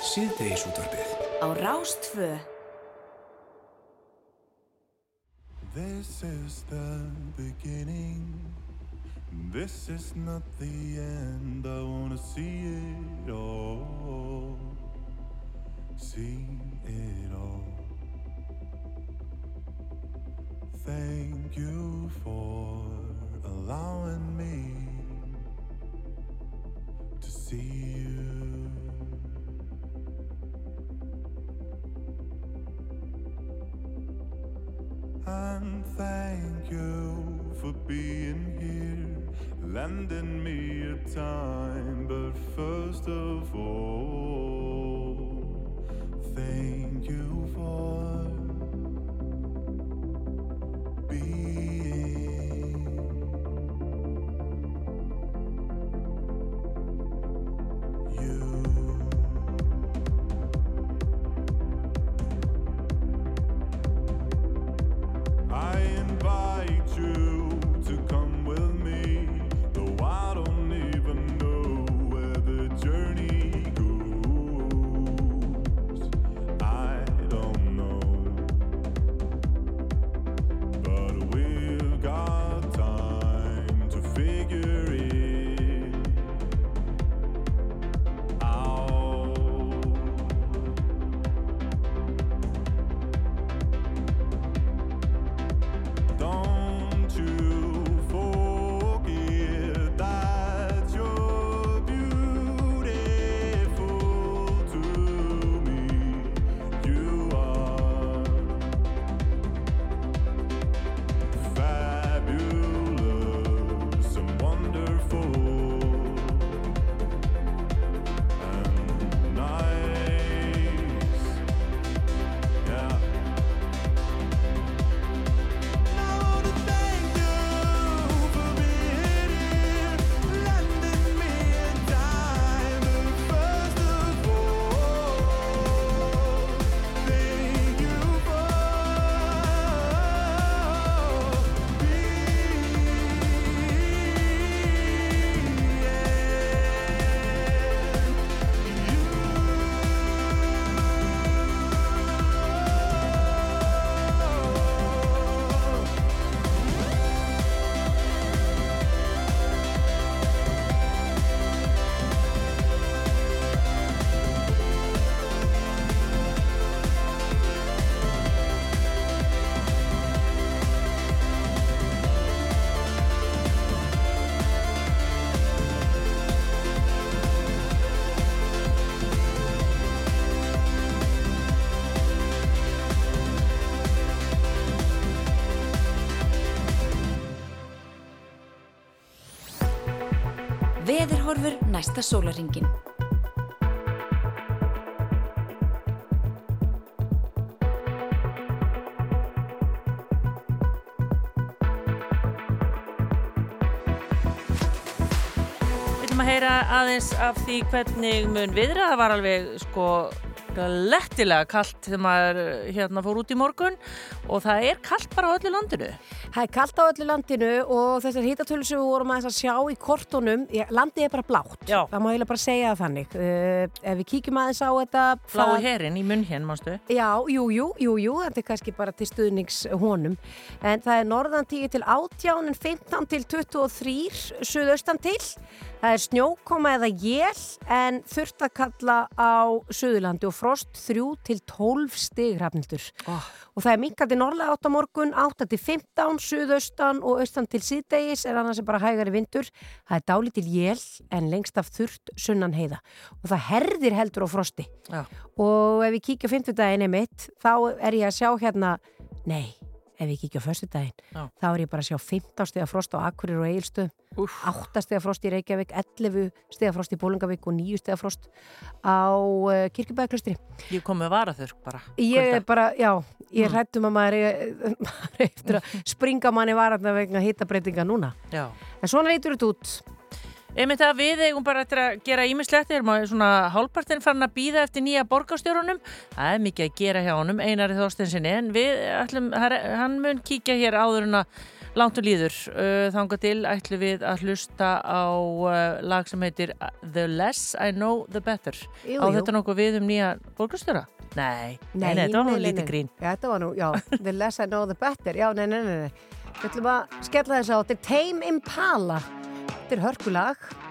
Síðdeis útvarpið. á Rástfö This is the beginning. This is not the end. I wanna see it all. See it all. Thank you for allowing me to see you. And thank you for being here, lending me your time. But first of all, thank you for næsta sólaringin. Að heyra aðeins af því hvernig mun viðra. Það var alveg sko lettilega kallt þegar maður hérna fór út í morgun og það er kallt bara á öllu landinu. Það er kallt á öllu landinu og þessar hýtatölu sem við vorum að sjá í kortunum, landið er bara blátt. Já. Það má eiginlega bara segja það þannig. Uh, ef við kíkjum aðeins á þetta... Blái það- herin í munn hér, mástu. Já, jú, jú, jú, jú, þetta er kannski bara til stuðnings honum. En það er norðan 10 til 18, en 15 til 23, suðaustan til. Það er snjókoma eða jél, en þurft að kalla á suðurlandi og frost 3 til 12 stig hrafnildur. Oh. Og það er minkandi norðlega átt á morgun, 8 til 15, suðaustan og austan til síðdegis er annars bara hægari vindur. Það er dálítil jél, en lengst af þurft sunnan heiða. Og það herðir heldur á frosti Já. og ef við kíkja á fimmtudaginn einmitt þá er ég að sjá hérna nei, ef við kíkja á föstudaginn Já. þá er ég bara að sjá 15 stiga frost á Akkurir og Egilstöðum, 8 stiga frost í Reykjavík 11 stiga frost í Bólingavík og 9 stiga frost á uh, Kirkjubæðaklustri Ég kom með varaþurk bara. ég er bara, já, ég Mm. hrættum að maður er, maður er eftir að springa manni vararna vegna hitabreitinga núna Já. en svona lítur þetta út Einmitt að við eigum bara eftir að gera ímislegt, við erum að svona hálpartinn farin að býða eftir nýja borgarstjórunum. Það er mikið að gera hjá honum, Einari Þorstensinni, en við ætlum, hann mun kíkja hér áður en að langt og líður. Þanga til ætlum við að hlusta á lag sem heitir The Less I Know The Better. Jú, á jú. þetta nokkuð við um nýja borgarstjóra? Nei, nei, nei, þetta var nú lítið grín. Já, þetta var nú, já, the less I know the better Já, nei, nei, nei, nei Við ætlum að skella þess á, þetta er hörkulag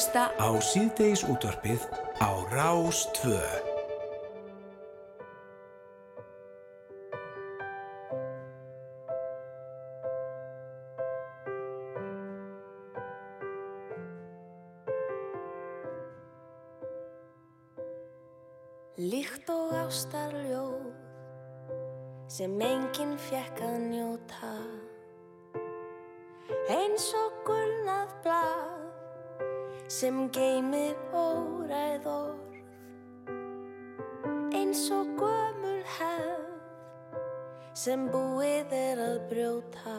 hlusta á síðdeis útvarpið á Rás 2. Líkt og ástarljóð sem enginn fekk að njóta eins og sem geymir óræð orð. Eins og gömul hefð sem búið er að brjóta.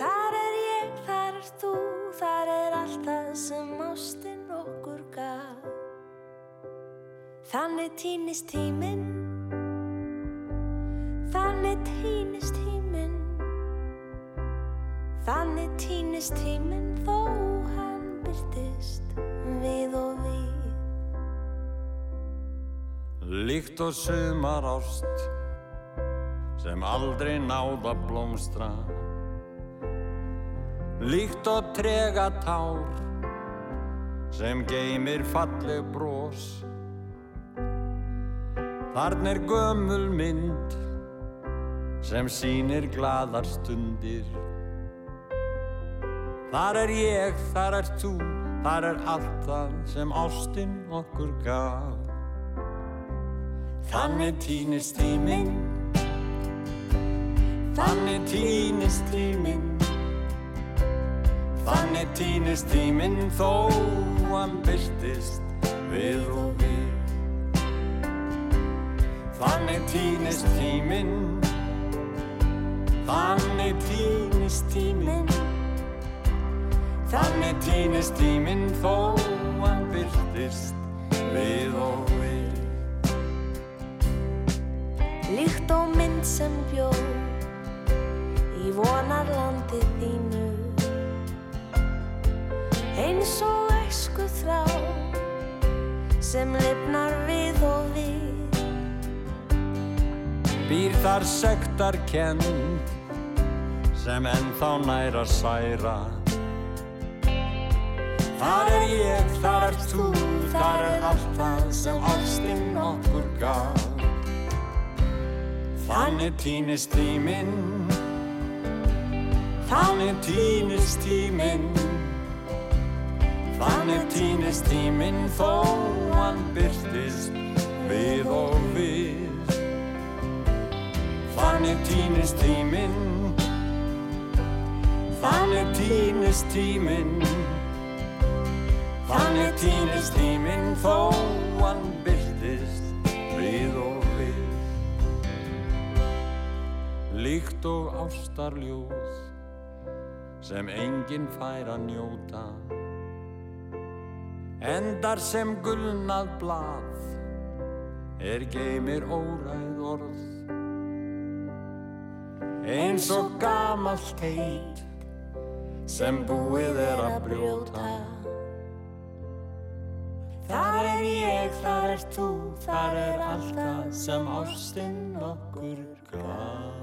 Þar er ég, þar er þú, þar er allt það sem ástin okkur gaf. Þannig týnist tíminn. Þannig týnist tíminn. Þannig týnist tíminn þó byrtist við og við. Líkt og sumar ást sem aldrei náða blómstra. Líkt og trega tár sem geymir falleg brós Þarna er gömul mynd sem sýnir gladar stundir Þar er ég, þar er þú, þar er allt það sem ástin okkur gaf. Þannig týnist tíminn. Þannig týnist tíminn. Þannig týnist tíminn þó hann byrtist við og við. Þannig týnist tíminn. Þannig týnist tíminn Þannig týnist tíminn þó hann byrtist við og við. Líkt og mynd sem bjó í vonarlandi þínu. Eins og æsku þrá sem lifnar við og við. Býr þar sektar kend sem ennþá nær að særa Þar er ég, þar er þú, þar er allt það sem ástin okkur gaf. Þannig týnist tíminn. Þannig týnist tíminn. Þannig týnist tíminn þó hann byrtist við og við. Þannig týnist tíminn. Þannig týnist tíminn Þannig týnist tíminn þó hann byrtist við og við. Líkt og ástarljóð sem enginn fær að njóta. Endar sem gulnað blað er geymir óræð orð. Eins og gamalt heit sem búið er að brjóta Þar er ég, þar er þú, þar er allt það sem ástin okkur gaf.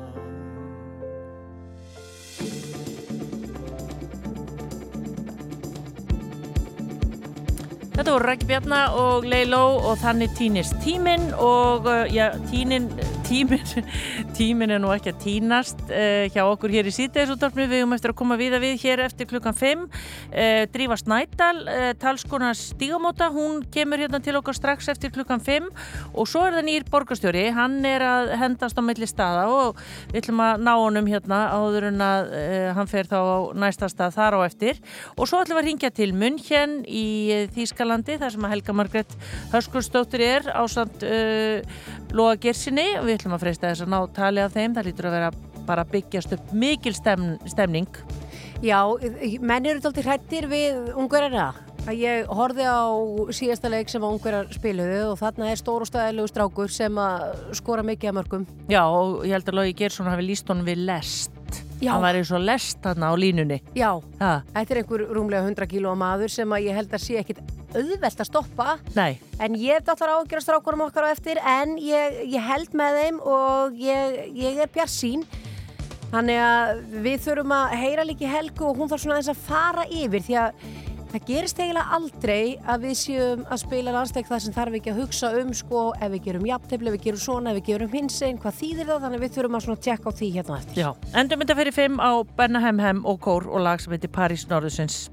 Þetta voru Rækki Bjarna og Leiló og þannig týnist tíminn og uh, já, tínin, tíminn, tíminn er nú ekki að týnast uh, hjá okkur hér í síðdegisúttarpinu. Við höfum eftir að koma við að við hér eftir klukkan 5. Uh, Drífa Snædal, uh, talskona Stígamóta, hún kemur hérna til okkar strax eftir klukkan 5 og svo er það nýr borgarstjóri. Hann er að hendast á milli staða og við ætlum að ná honum hérna áður en að hann fer þá á næsta stað þar á eftir og svo ætlum við að ringja til München í Þýskalandi þar sem að Helga Margret Hörskursdóttir er uh, Lóa Gersinni og við ætlum að freista þess að ná tali af þeim það lítur að vera bara byggjast upp mikil stem, stemning Já, menn eru tólti hrættir við ungverjana. Að Ég horfði á síðasta leik sem að ungverjar spiluðu og þarna er stór og stæðilegu strákur sem að skora mikið að mörgum. Já og ég held að Lói Gersson hafi líst honum við lest Já. hann var eins og lest þarna á línunni Já, ha, þetta er einhver rúmlega 100 kíló maður sem að ég held að sé ekkit auðvelt að stoppa. Nei, En ég hef dáttar ágjör strákurum okkar á eftir en ég, ég held með þeim og ég, ég er bjart sín. Þannig að við þurfum að heyra líki Helgu og hún þarf svona aðeins að fara yfir því að það gerist eiginlega aldrei að við séum að spila landsleik þar sem þarf ekki að hugsa um sko ef við gerum jafntefli, ef við gerum svona, ef við gerum hinsinn, hvað þýðir það, þannig við þurfum að tjekka á því hérna eftir. Já, endum þetta fyrir fimm á Benna Hem Hem og Kór og lag sem heitir París Norðusins.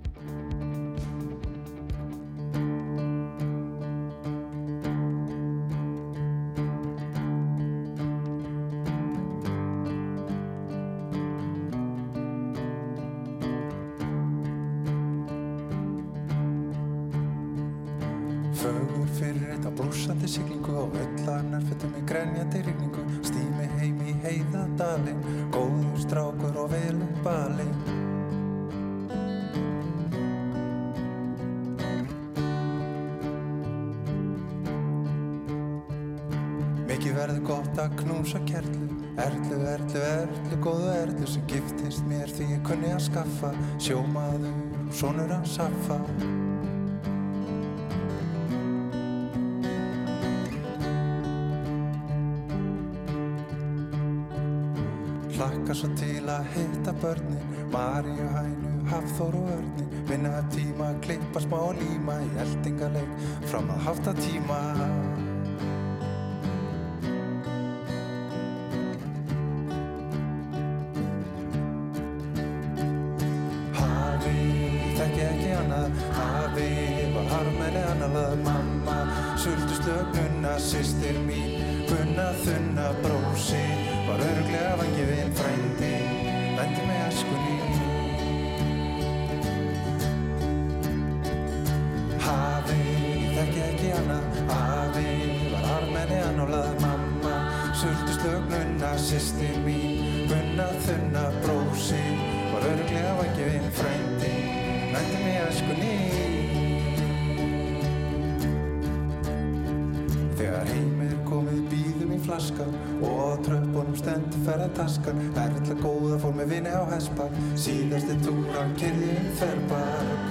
Grenjandi rigningu Stími heim í heiðadalinn, góður strákur og velum balinn Mikið verður gott að knúsa kerlu Erlu, erlu, erlu, góðu erlu sem giftist mér því ég kunni að skaffa. Sjómaður, sonur að saffa Hlakka svo til að hitta börnin. Maríu, Hænu, Hafþór og Örnin Vinna upp tíma, klippa smá líma Í eldingaleik fram að hafta tíma. Hafi, þekki ekki annað. Hafi, var harmenni annað. Mamma, sultu slögnuna Sistir mín, gunna þunna vangifinn Frændi, vendi með æskunni Hafi, þekki ekki annað Hafi, var harmenni annað Mamma, sultu slögnuna Sistir mín, gunna þunna Brósi, var örglega vangifinn Frændi, vendi með æskunni Þegar heim er komið býðum í flaskan og tröppunum stendur ferðartaskan Erla góða fór með vini á hespak síðasti túran kyrði um þerrbak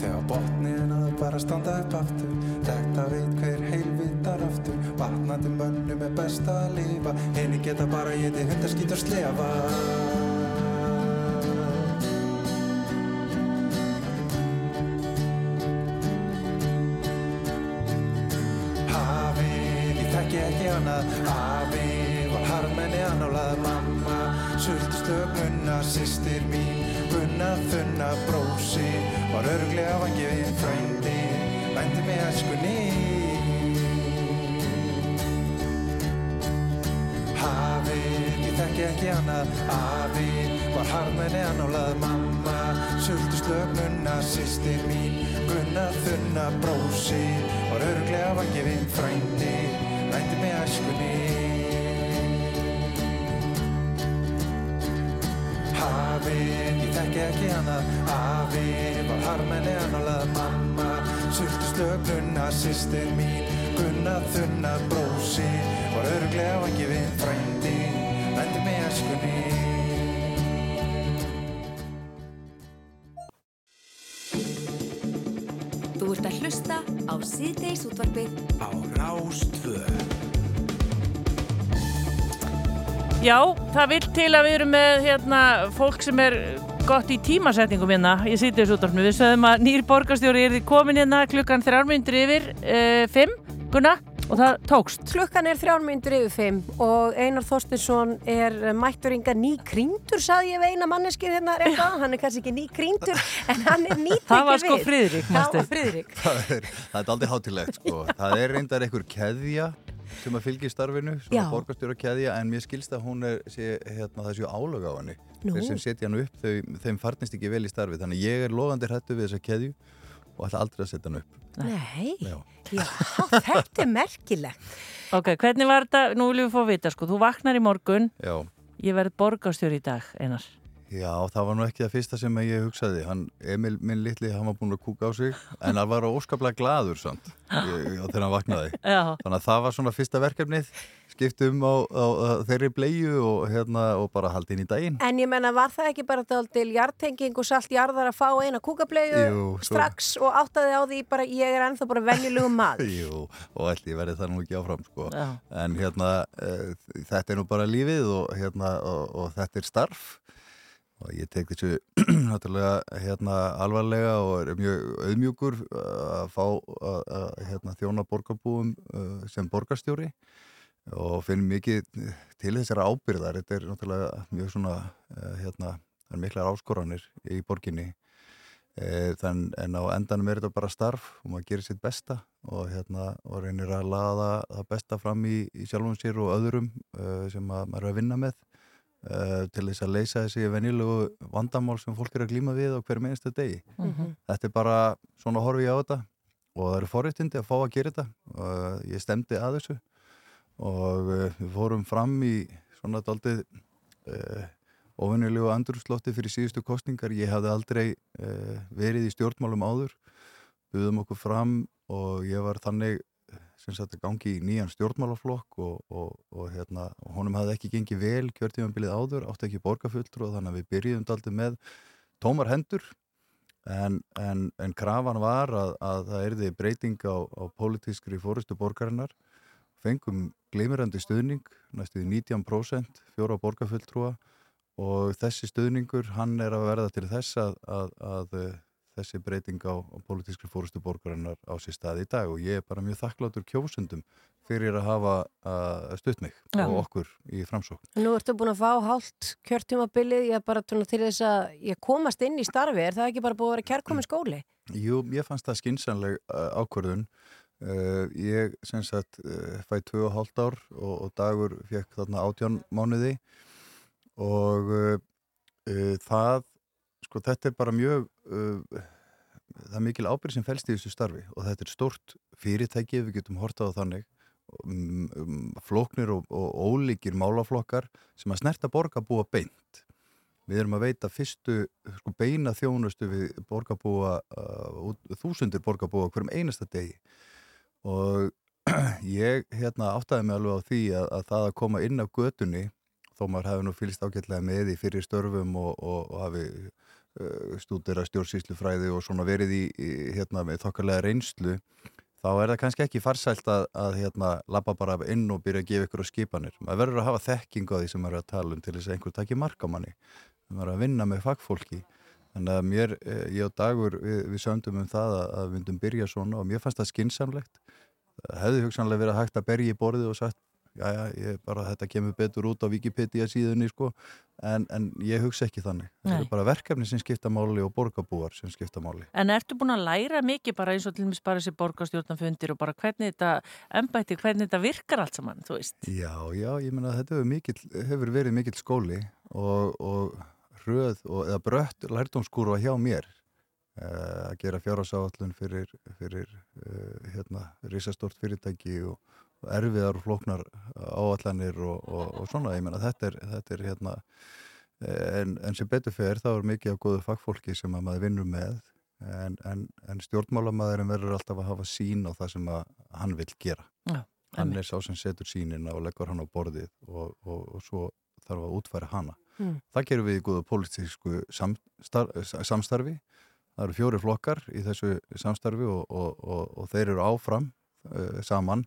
Þegar botnin að bara standa upp aftur Þetta veit hver heilvitar aftur. Vatnandi mönnum er best að lifa Henni geta bara geti hundaskít og slefa Sistir mín, gunna þunna Brósi, var örglega vangifinn Frændi, vændi með æskunni Hafið, ég þekki ekki annað Hafið, var harmenni annálað Mamma, sultu slögnuna Sistir mín, gunna þunna Brósi, var örglega vangifinn Frændi, vændi með æskunni Hafið, ég þekki ekki annað Hafið, var harmenni annálað Mamma, sultu slögnuna Sistir mín, gunna þunna Brósi, var örglega vangifinn Frændi, vændi með æskunni Já, það vil til að við erum með hérna, fólk sem er gott í tímasetningum hérna í síðdegisúttarpnu. Við sögum að nýr borgarstjóri er komin hérna klukkan þrjármyndur yfir uh, fimm, Gunna, og það tókst. Klukkan er þrjármyndur yfir fimm og Einar Þorstinsson er mættur yngar ný krýndur, saði ég við eina manneskið hérna reyna. Hann er kannski ekki ný krýndur, en hann er nýtt Það var sko Friðrik, Það manstu. var Friðrik. það er, það er aldrei hátilegt sko. Sem að fylgja starfinu, svona borgarstjóra keðja en mér skilst að hún er sé, hérna, það séu álög á henni Nú. þeir sem setja hann upp, þau, þeim farnist ekki vel í starfi þannig ég er logandi hrættu við þessa keðju og ætla aldrei að setja hann upp Nei, Já. já, þetta er merkilegt. Ok, hvernig var þetta, nú viljum við fá að vita sko, þú vaknar í morgun, Já. ég verð borgarstjóri í dag, Einar. Já, það var nú ekki það fyrsta sem ég hugsaði hann, Emil minn litli, hann var búin að kúka á sig en hann var óskaplega gladur samt þegar hann vaknaði Já. þannig að það var svona fyrsta verkefnið skiptum á, á, á þeirri bleiu og, hérna, og bara haldi inn í daginn. En ég menna, var það ekki bara til jartenging og salt jarðar að fá eina svo- strax og áttaði á því bara ég er ennþá bara venjulegu maður? Jú, og ætli ég verði það nú ekki áfram sko. Já. en hérna uh, þetta er nú bara lífið og, hérna, og, og þetta er starf og ég tek þessu náttúrulega hérna alvarlega og er mjög auðmjúkur uh, að fá að, að hérna, þjóna borgarbúum uh, sem borgarstjóri. Og finn mikið til þessara ábyrðar þetta er náttúrulega mjög svona uh, hérna, það er miklar áskoranir í borginni. Eh, þann, en á endanum er þetta bara starf og maður gerir sitt besta og, hérna, og reynir að laða það besta fram í, í sjálfum sér og öðrum uh, sem að maður er að vinna með uh, til þess að leysa þessi venjulegu vandamál sem fólk er að glíma við á hverjum einasta degi. Mhm. Þetta er bara svona horfi ég á þetta og það eru forréttindi að fá að gera þetta uh, ég stemdi að þessu og uh, við fórum fram í svona daldið uh, ofinnilegu andrúslotti fyrir síðustu kostningar. Ég hafði aldrei uh, verið í stjórnmálum áður, buðum okkur fram og ég var þannig sem sagt að gangi í nýjan stjórnmálaflokk og, og, og hérna, honum hafði ekki gengið vel kjörtímanbilið áður, átti ekki borgarfulltrú og þannig að við byrjuðum daldið með tómar hendur. En, en, en krafan var að, að það erði breyting á, á pólitískri fórustu borgarinnar. Fengum gleimirandi stuðning næstuði 19% fjóra borgarfulltrúa. Og þessi stuðningur hann er að verða til þess að, að, að þessi breyting á, á pólitískri fórustu borgarinnar á sér stað í dag og ég er bara mjög þakklátur kjósundum fyrir að hafa uh, stutt mig Já. og okkur í framsókn. Nú ertu búin að fá hálft kjörtjumabilið, ég bara svona til þess að ég komast inn í starfi, er það ekki bara búið að vera kærkomin skóli? Jú, ég fannst það skinsanleg uh, ákvörðun. Uh, ég sem sagt uh, fæ 2,5 ár og, og dagur fekk þarna 18 mánuði og uh, uh, það, sko þetta er bara mjög, uh, það er mikil ábyrg sem fælst í þessu starfi og þetta er stort fyrirtæki, við getum hortað á þannig, um, um, flóknir og, og ólíkir málaflokkar sem að snerta borga búa beint. Við erum að veita fyrstu sko, beina þjónustu við borgarbúa, uh, þúsundir borgarbúa hverjum einasta degi og ég hérna áttaði mig alveg á því að, að það að koma inn af götunni þó maður hefði nú fylgst ágætlega með í fyrir störfum og, og, og hafi stúdera stjórnsýslufræði og svona verið í, í hérna með þokkarlega reynslu þá er það kannski ekki farsælt að, að hérna labba bara inn og byrja að gefa ykkur á skipanir. Maður verður að hafa þekking á því sem maður er að tala um til þess að einhver takki marka manni. Maður er að vinna með fagfólki. Þannig að mér, eh, ég og Dagur, við, við söndum um það að, að við myndum byrja svona og mér fannst það skinsamlegt. Það hefði hugsanlega verið hægt að berja í borðið og sagt, já, já, ég bara, þetta kemur betur út á Wikipedia síðunni, sko, en, en ég hugsa ekki þannig. Það Nei. eru bara verkefni sem skipta máli og borgarbúar sem skipta máli. En ertu búin að læra mikið bara eins og til dæmis bara þessi borgarstjórnafundir og bara hvernig þetta embætti, hvernig þetta virkar allt saman, þú veist? Já, já, ég meina að þetta hefur, mikill, hefur verið mikill skóli og, og hröð og, eða brött lærdomskúrfa hjá mér uh, að gera fjárhásáallun fyrir, fyrir uh, hérna, risastort fyrirtæki og, og erfiðar og flóknar áallanir og, og, og svona, ég meina þetta er, þetta er hérna eh, en, en sem betur fer þá er mikið af góðu fagfólki sem að maður vinnur með en, en, en stjórnmálamæðurinn verður alltaf að hafa sín á það sem að hann vil gera. Já, hann er sá sem setur sínina og leggur hann á borðið og, og, og svo þarf að útfæra hana. Mm. það gerum við í góðu pólitísku samstar, samstarfi. Það eru fjóri flokkar í þessu samstarfi og, og, og, og þeir eru áfram uh, saman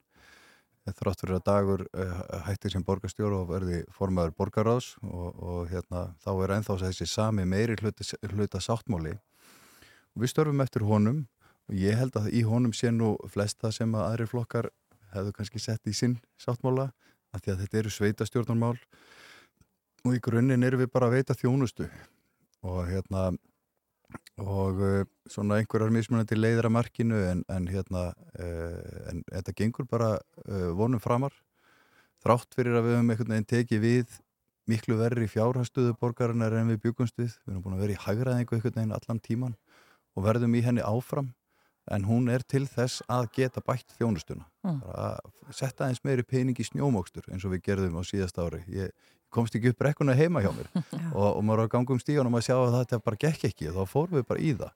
þrátt fyrir að dagur uh, hættir sem borgarstjóru og verði formaður borgaráðs og, og hérna, þá er ennþá þessi sami meiri hluta, hluta sáttmáli. Og við störfum eftir honum. Og ég held að í honum sé nú flesta sem að aðri flokkar hefðu kannski sett í sinn sáttmála af því að þetta eru sveitastjórnarmál og í grunninn erum við bara að veita þjónustu. Og hérna og uh, svona einhverjar mismunandi leiðir að markinu en, en hérna uh, en þetta gengur bara uh, vonum framar. Þrátt fyrir að við höfum einhvern veginn tekið við miklu verri fjárhastuðu borgarinnar en við byggumst við. Við erum búin að vera í hagraðingu einhvern veginn allan tíman og verðum í henni áfram. En hún er til þess að geta bætt þjónustuna. Mm. að setta eins meiri pening í snjómokstur eins og við gerðum á síðast ári. Ég komst ekki upp brekkuna heima hjá mér. Og, og maður var að ganga um stígan og maður sjá að þetta bara gekk ekki og þá fórum við bara í það.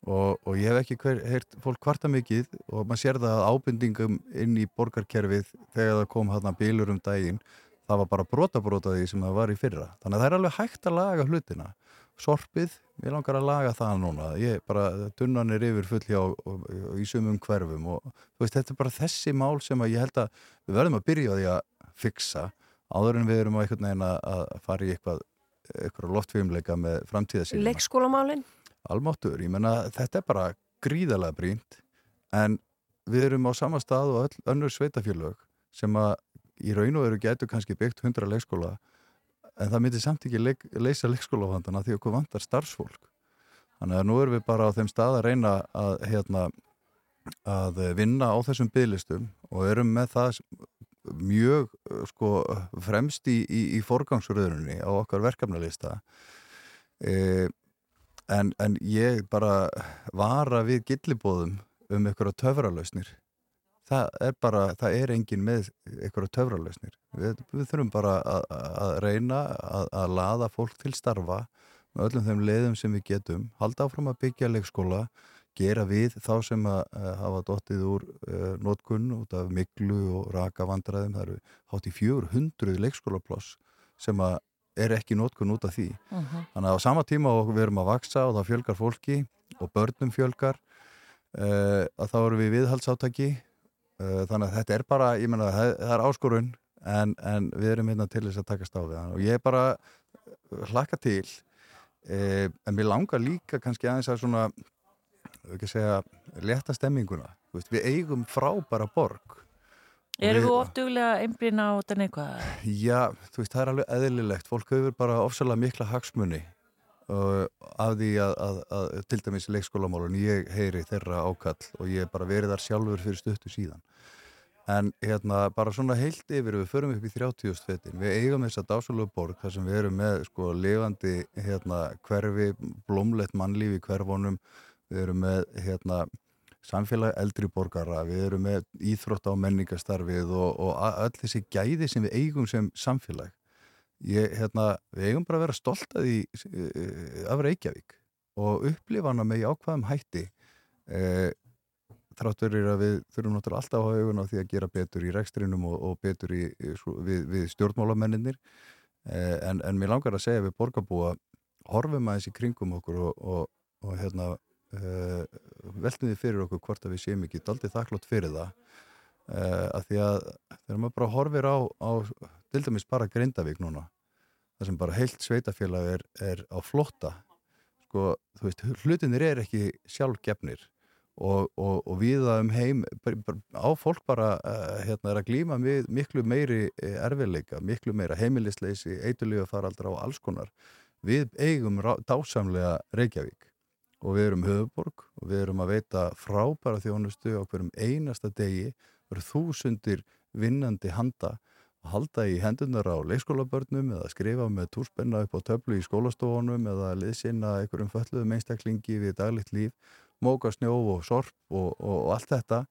Og, og ég hef ekki hver, heyrt fólk kvarta mikið og maður sér það að ábendingum inn í borgarkerfið þegar það kom hérna bílur um daginn það var bara brota brota því sem það var í fyrra. Þannig að það er alveg hægt að laga hlutina. Sorpið, ég langar að laga það núna. Ég bara, tunnan er yfir full hjá í sumum hverfum og veist, þetta er bara þessi mál sem að ég held að við verðum að byrja á því að fixa áður en við erum á einhvern veginn að fara í eitthvað eitthvað loftfimleika með framtíðasýnum Leikskólamálin? almáttur, ég menna þetta er bara gríðalega brínt en við erum á sama stað og öll önnur sveitafjölög sem að í raun og veru getur kannski byggt 100 leikskóla en það myndi samt ekki leik, leysa leikskólavandana því okkur vantar starfsfólk þannig að nú erum við bara á þeim stað að reyna að, hérna, að vinna á þessum bygglistum og erum með það mjög sko, fremst í, í, í forgangsröðunni á okkar verkefnalista. E, en, en ég bara vara við gillibóðum um einhverja töfralausnir. Það er bara, það er engin með einhverja töfralausnir. Við, við þurfum bara að, að reyna að, að laða fólk til starfa með öllum þeim leiðum sem við getum halda áfram að byggja leikskóla gera við þá sem að, að hafa dottið úr uh, nótkunn út af miklu og raka vandræðum. Það eru hátt í 400 leikskólaploss sem að er ekki nótkunn út af því. Mhm. þannig að á sama tíma og við erum að vaksa og það fjölgar fólki og börnum fjölgar uh, að þá erum við viðhaldsáttaki. Uh, þannig að þetta er bara, ég menna það, það er áskorun en, en við erum hérna til þess að takast á hann og ég bara uh, hlakka til uh, en mér langar líka kannski aðeins að svona segja, leta stemminguna veist, við eigum frábæra borg Erum við oftuglega einblýna á þetta neikvað? Já, þú veist, það er alveg eðlilegt. Fólk hefur bara ofsalega mikla hagsmunni uh, af því að, að, að til dæmis í leikskólamálun ég heyri þeirra ákall og ég hef bara verið þar sjálfur fyrir stuttu síðan. En hérna, bara svona heilt yfir, við förum upp í 30 stvettin. Við eigum þessa dásalögu borg þar sem við erum með sko lifandi hérna, hverfi, blómlegt mannlíf í hverfunum. Við erum með hérna, samfélag eldri borgara, við erum með íþrótta og menningastarfið og, og öll þessi gæði sem við eigum sem samfélag. Ég, hérna, við eigum bara að vera stolt að því uh, af Reykjavík og upplifa hana með jákvæðum hætti. Uh, þráttur er að við þurfum náttúrulega alltaf að hafa augun á því að gera betur í rekstrinum og, og betur í, svo- við, við stjórnmálamenninir uh, en, en mér langar að segja við borgarbúa horfum aðeins í kringum okkur og, og, og hérna uh, veltum við fyrir okkur hvort að við séum ekki daldið þakklátt fyrir það. Uh, að því að þegar maður bara horfir á, á til dæmis bara Grindavík núna þar sem bara heilt sveitafélag er, er á flotta sko, þú veist, hlutinir er ekki sjálfgefnir og, og, og viða um heim á fólk bara uh, hérna er að glíma með miklu meiri eh, erfiðleika, miklu meira heimilisleysi eitulífa faraldra og alls konar. Við eigum dásamlega Reykjavík og við erum höfuborg og við erum að veita frábæra þjónustu á hverjum einasta degi. Verður þúsundir vinnandi handa að halda í hendunar á leikskólabörnum eða skrifa með túrspenna upp á töflu í skólastofunum eða liðsina einhverjum fölluðum einstaklingi við daglegt líf, móka snjó og sorp og, og, og allt þetta.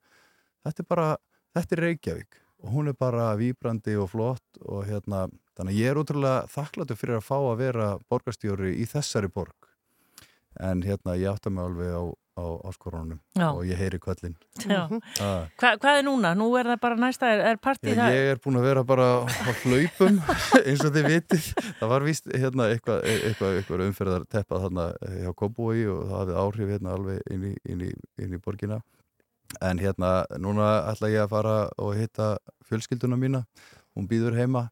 Þetta er bara, þetta er Reykjavík og hún er bara víbrandi og flott og hérna, þannig að ég er útrúlega þakkláttur fyrir að fá að vera borgarstjóri í þessari borg en hérna ég átta mig alveg á, á áskorunum Já. og ég heyri kvöllin Já. Ah. Hva, hvað er núna? Nú er það bara næsta, er, er partí Já, það? ég er búin að vera bara á hlaupum eins og þið vitið það var víst hérna eitthvað, eitthvað, eitthvað umferðar teppað þarna hjá Kóbúi og það hafði áhrif hérna alveg inn í, inn í, inn í borgina en hérna núna ætla ég að fara og hitta fjölskylduna mína hún býður heima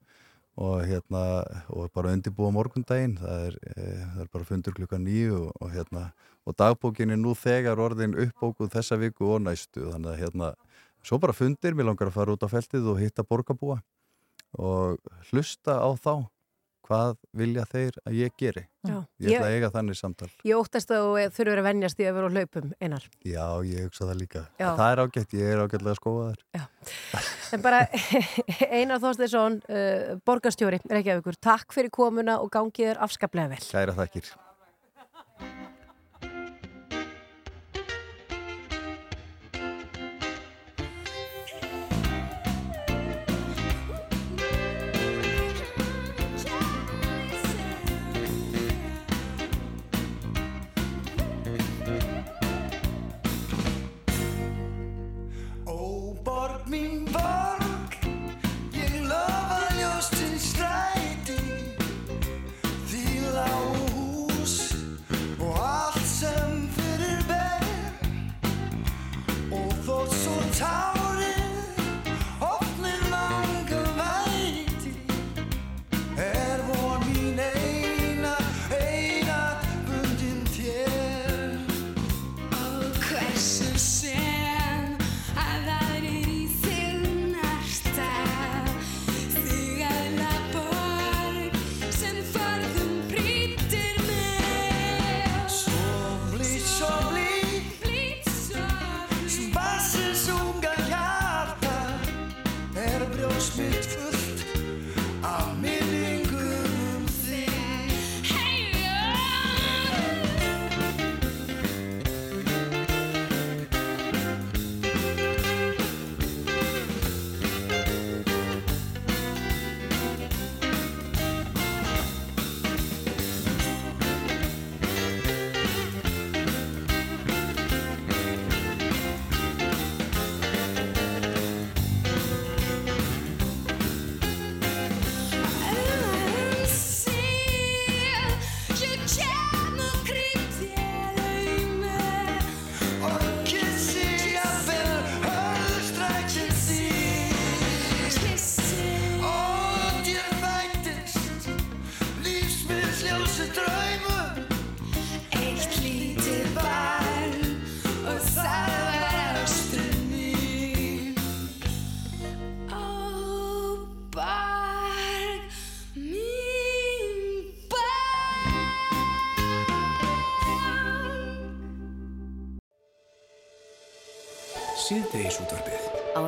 og hérna og bara undirbúa morgundaginn. Það er, e, það er bara fundur klukka nýju og, og hérna og dagbókin er nú þegar orðin uppbókuð þessa viku og næstu. Þannig að hérna svo bara fundir, mér langar að fara út á feltið og hitta borgarbúa og hlusta á þá hvað vilja þeir að ég geri? Já. ég ætla að eiga þannig samtal. Ég óttast að þú þurfur að venjast í að vera á hlaupum einar. já, ég hugsa það líka. Það er ágætt, ég er ágætlega að skóa þær. En bara Einar Þorsteinsson, uh, borgarstjóri Reykjavíkur, takk fyrir komuna og gangið er afskaplega vel. kæra þakkir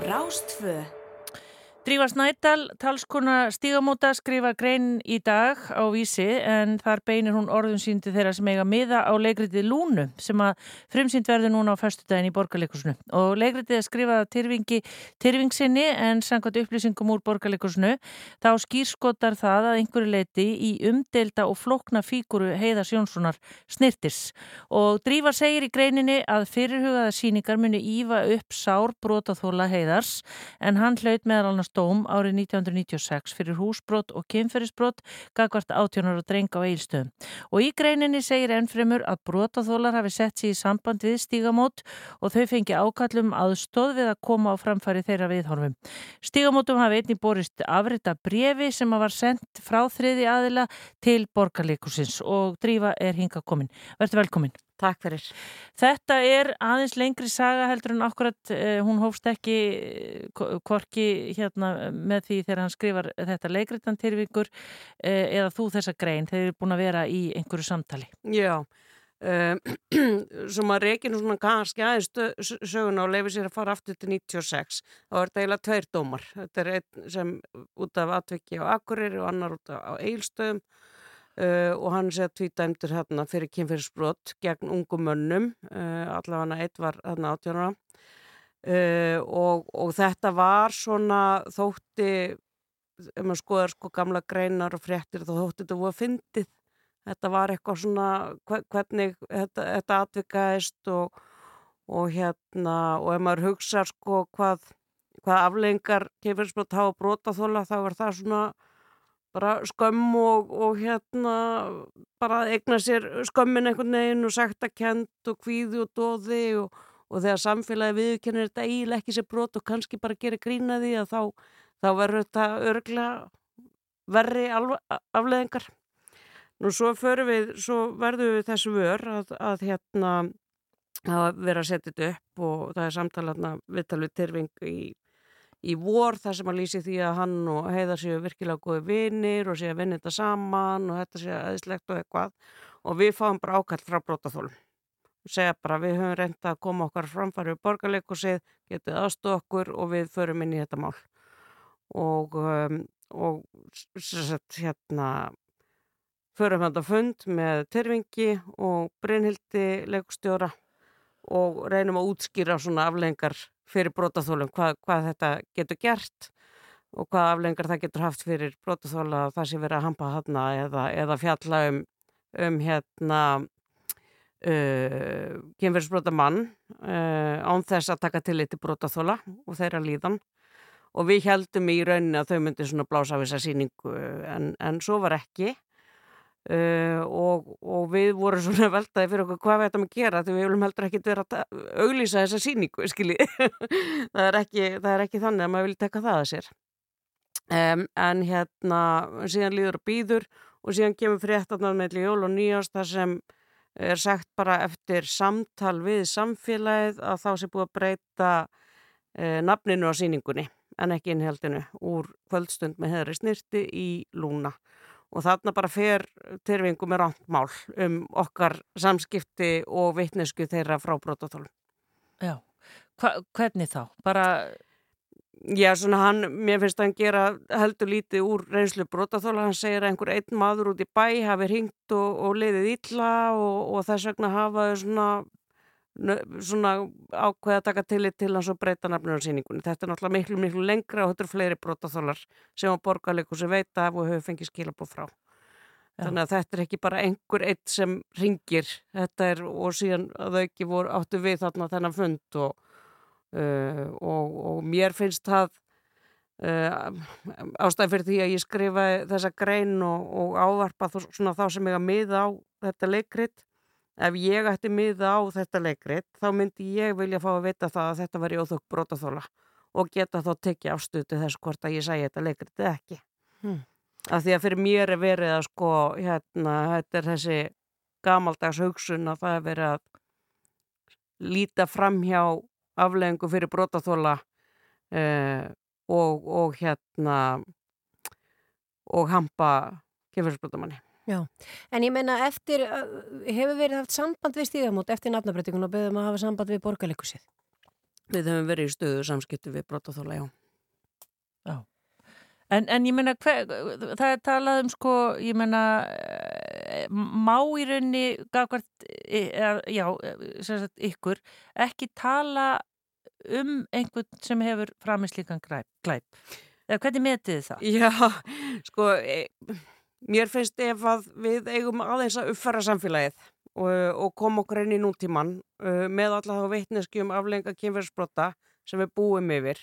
síðdegisútvarpið. Drífa Snædal, talskona stígamóta, skrifa grein í dag á vísi en þar beinir hún orðum síndi þeirra sem eiga miða á leikritið Lúnu sem að frumsýnd verður núna á föstudaginn í borgarleikusinu og leikritið er skrifað af Tyrfingi Tyrfingsinni en samkvæmt upplýsingum úr borgarleikusinu þá skýrskotar það að einhverju leiti í umdelda og flokna fíguru Heiðars Jónssonar snirtis og Drífa segir í greininni að fyrirhugaða síningar muni ífa upp sár brotaþóla Heiðars en hann hlaut meðal annars dóm árið 1996 fyrir húsbrot og kynferðisbrot gagvart átjónar og dreng á eilstöðum. Og í greininni segir ennfremur að brotaþólar hafi sett sér í samband við stígamót og þau fengi ákallum aðstóð við að koma á framfæri þeirra viðhorfum. Stígamótum hafi einnig borist afrita brefi sem var sendt frá þriði aðila til borgarleikusins og drífa er hinga komin. Verður velkomin. Takk fyrir. Þetta er aðeins lengri saga heldur en akkurat uh, hún hófst ekki uh, hvorki hérna með því þegar hann skrifar þetta leikritan tilvíkur uh, eða þú þessa grein þeir eru búin að vera í einhverju samtali. Já, um, sem að reykinu svona kannski aðeins söguna og lefi sér að fara aftur til 96. Það var eiginlega tveir dómar. Þetta er einn sem út af atviki á Akureyri og annar út af Eilstöðum Uh, og hann sé að tvítæmdur hérna fyrir kynfyrirsbrot gegn ungum mönnum uh, allavega eitt var hérna átjónara uh, og, og þetta var svona þótti ef maður skoðar sko gamla greinar og fréttir þá þótti þetta voru að fyndið. Þetta var eitthvað svona hvernig þetta, þetta atvikaðist og, og hérna og ef maður hugsa sko hvað, hvað aflengar kynfyrirsbrot hafa brotaþóla þá var það svona bara skömm og, og hérna bara egna sér skömmin einhvern veginn og sektakent og kvíði og dóði og, og þegar samfélagi viðkennir þetta eiginlega ekki sér brot og kannski bara gerir grína því að þá, þá verður þetta örglega verri afleðingar. Nú svo förum við, svo verðum við þessu vör að, að hérna að vera að setja þetta upp og það er samtalaðna viðtalið Tyrfing í í vor þar sem að lýsi því að hann og heiðar séu virkilega góði vinnir og séu að vinna þetta saman og þetta séu aðeinslegt og eitthvað. Og við fáum bara ákall frá brótaþólum og segja bara við höfum reynda að koma okkar framfæri við borgarleikusið, getið aðstu okkur og við förum inn í þetta mál. Og, um, og sett, hérna förum þetta fund með Tyrfingi og Brynhildi leikustjóra og reynum að útskýra svona aflengar fyrir brotaþólum, hvað, hvað þetta getur gert og hvað aflengar það getur haft fyrir brotaþóla og það sé verið að hampa hana eða, eða fjalla um, um hérna uh, kynverðsbrota mann uh, án þess að taka til eitt brotaþóla og þeirra líðan. Og við heldum í rauninni að þau myndi svona blása af þessa síningu en, en svo var ekki Uh, og, og við vorum svona veltaði fyrir okkur hvað við ættum að gera því við viljum heldur ekki vera að auglýsa þessa síningu það, er ekki, það er ekki þannig að maður vil tekka það að sér. Um, en hérna síðan líður og býður og síðan kemur fréttarnar með jól og nýjast þar sem er sagt bara eftir samtal við samfélagið að þá sé búið að breyta uh, nafninu á síningunni en ekki innheldinu úr kvöldstund með heðri snirti í Lúna og þarna bara fer Tyrfingu með rántmál um okkar samskipti og vittnesku þeirra frá brotatólum. Já, Hva, hvernig þá? Bara... Já, svona hann, mér finnst að hann gera heldur lítið úr reynslu brotaþóla, hann segir að einhver einn maður út í bæ hafi ringt og, og leiðið illa og, og þess vegna hafaði svona svona ákveða að taka tillit til hans og breyta nafnur á síningunni. Þetta er náttúrulega miklu, miklu lengra og þetta eru fleiri brotaþólar sem á borgarleiku sem veit af og hefur fengið skilabóð frá. Já. Þannig að þetta er ekki bara einhver eitt sem ringir þetta er og síðan að þau ekki voru áttu við þarna þennan fund og, uh, og, og mér finnst það uh, ástæði fyrir því að ég skrifa þessa grein og, og ávarpa svona þá sem ég að miða á þetta leikrit ef ég ætti miða á þetta leikrit þá myndi ég vilja fá að vita það að þetta var í óþökk brotaþóla og geta þá tekið afstötu þess hvort að ég sæði þetta leikrit eða ekki hmm. af því að fyrir mér er verið að sko hérna, þetta er þessi gamaldags hugsun að það er verið að líta fram hjá afleggingu fyrir brotaþóla eh, og, og hérna og hampa kemursprótamanni Já, en ég meina eftir, hefur verið haft samband við stígamót eftir nafnabreytingun og beðum að hafa samband við borgarleikusið? við höfum verið í stöðu samskipti við brotaþóla, já. Já. En, en ég meina, það er talað um sko, ég meina, eh, má í raunni, gafkvært, já, sem sagt ykkur, ekki tala um einhvern sem hefur framislíkan glæp. Eða hvernig metið þið það? Já, sko, e, mér finnst ef að við eigum aðeins að uppfæra samfélagið og, og koma okkur inn í nútíman uh, með alla þá veitneskjum aflenga kynverðsbrota sem við búum yfir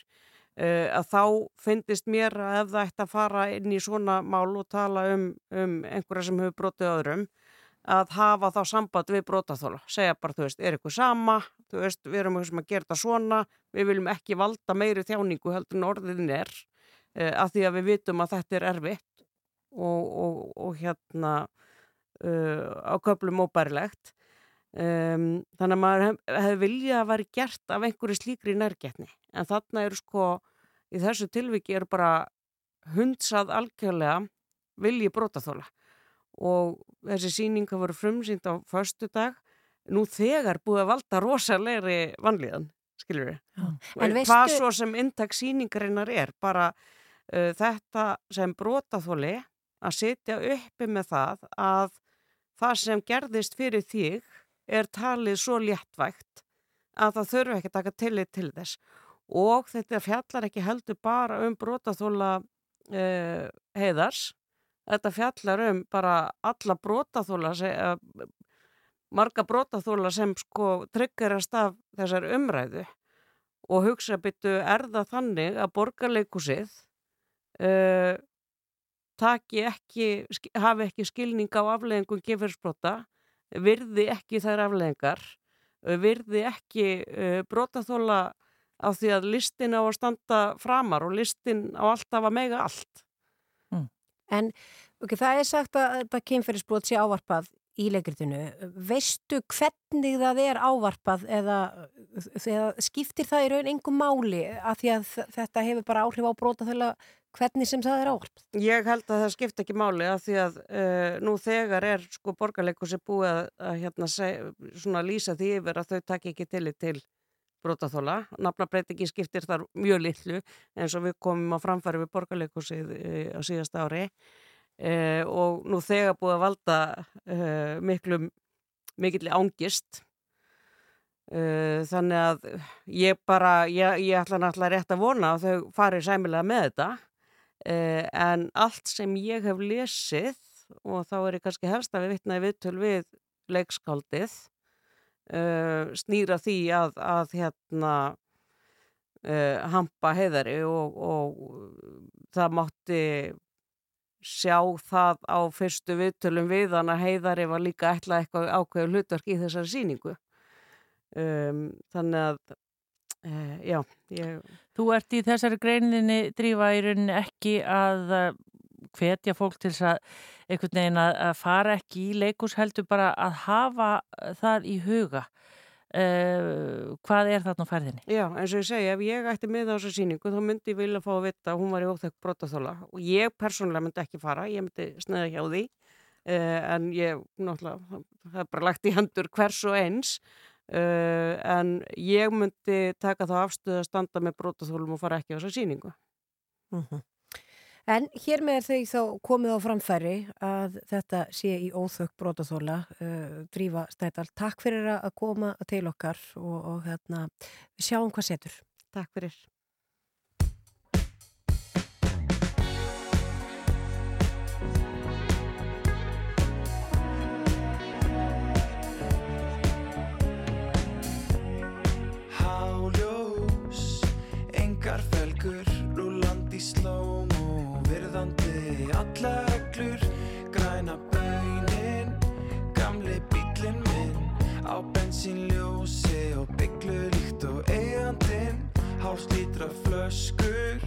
uh, að þá finnist mér að ef það ætti að fara inn í svona mál og tala um, um einhverja sem hefur brotið öðrum að hafa þá samband við brotaþóla segja bara, þú veist, er eitthvað sama? Þú veist, við erum eitthvað sem að gera þetta svona. Við viljum ekki valda meiri þjáningu heldur en orðin er uh, af því að við vitum að þetta er erfitt og, og, og hérna uh, á köflum óbærilegt. Um, þannig að maður hef, hefði viljað að vera gert af einhverju slíkri nærgetni en þarna eru sko í þessu tilviki eru bara hundsað algjörlega vilji brotaþóla og þessi síninga voru frumsýnd á förstu dag nú þegar búið að valda rosalegri vanlíðan, skilur við En hvað veistu- svo sem inntak síningarinnar er bara uh, þetta sem brotaþóli að sitja uppi með það að það sem gerðist fyrir þig er talið svo léttvægt að það þurfi ekki að taka tillit til þess. Og þetta fjallar ekki heldur bara um brotaþóla uh, heiðars. Þetta fjallar um bara alla brotaþóla uh, marga brotaþóla sem sko tryggarast af þessar umræðu. Og hugsa byttu er það þannig að borgarleikusið uh, taki ekki, hafi ekki skilning á afleðingum gefurspróta, virði ekki þær afleðingar, virði ekki brotaþóla á því að listin á að standa framar og listin á alltaf að mega allt. En ok, það er sagt að þetta kynferðisbrot sé ávarpað í leikritinu. Veistu hvernig það er ávarpað eða, eða skiptir það í raun engum máli að því að þetta hefur bara áhrif á brota þegar hvernig sem það er ávarpað? Ég held að það skipta ekki máli að því að uh, nú þegar er sko borgarleikus er búið að, að hérna, seg, svona lýsa því yfir að þau taki ekki tillit til brotaþóla. Nafnabreitingi skiptir þar mjög litlu eins og við komum á framfæri við borgarleikusið uh, á síðasta ári uh, og nú þegar búið að valda uh, miklum mikilli ángist Uh, þannig að ég bara, ég, ég ætla náttúrulega rétt að vona að þau fari sæmilega með þetta. Uh, en allt sem ég hef lesið og þá er ég kannski helst að við vitnaði viðtöl við leikskáldið uh, snýra því að, að hérna uh, hampa heiðari og, og það mátti sjá það á fyrstu viðtölum við hann að heiðari var líka ætla eitthvað ákveðu hlutverk í þessari sýningu. Um, þannig að uh, já, ég Þú ert í þessari greininni drífa í rauninni ekki að uh, hvetja fólk til þess að einhvern veginn að, fara ekki í leikus heldur bara að hafa það í huga uh, hvað er þarna á ferðinni? Já, eins og ég segi, ef ég ætti með á þessu sýningu þá myndi ég vilja fá að vita að hún var í óþekk brotaþóla og ég persónulega myndi ekki fara, ég myndi snöða hjá því uh, en ég, náttúrulega, það er bara lagt í hendur hvers og eins uh, en ég myndi taka þá afstöðu að standa með brotaþólum og fara ekki á þessu sýningu. En hér með þau þá komið á framfæri að þetta sé í óþökk brotaþóla, uh, Drífa Snædal. Takk fyrir að koma til okkar og, og hérna, við sjáum hvað setur. Takk fyrir. Reglur, græna baunin, gamli bílinn minn, á bensínljósi og bygglu líkt og eigandinn, hálslítra flöskur,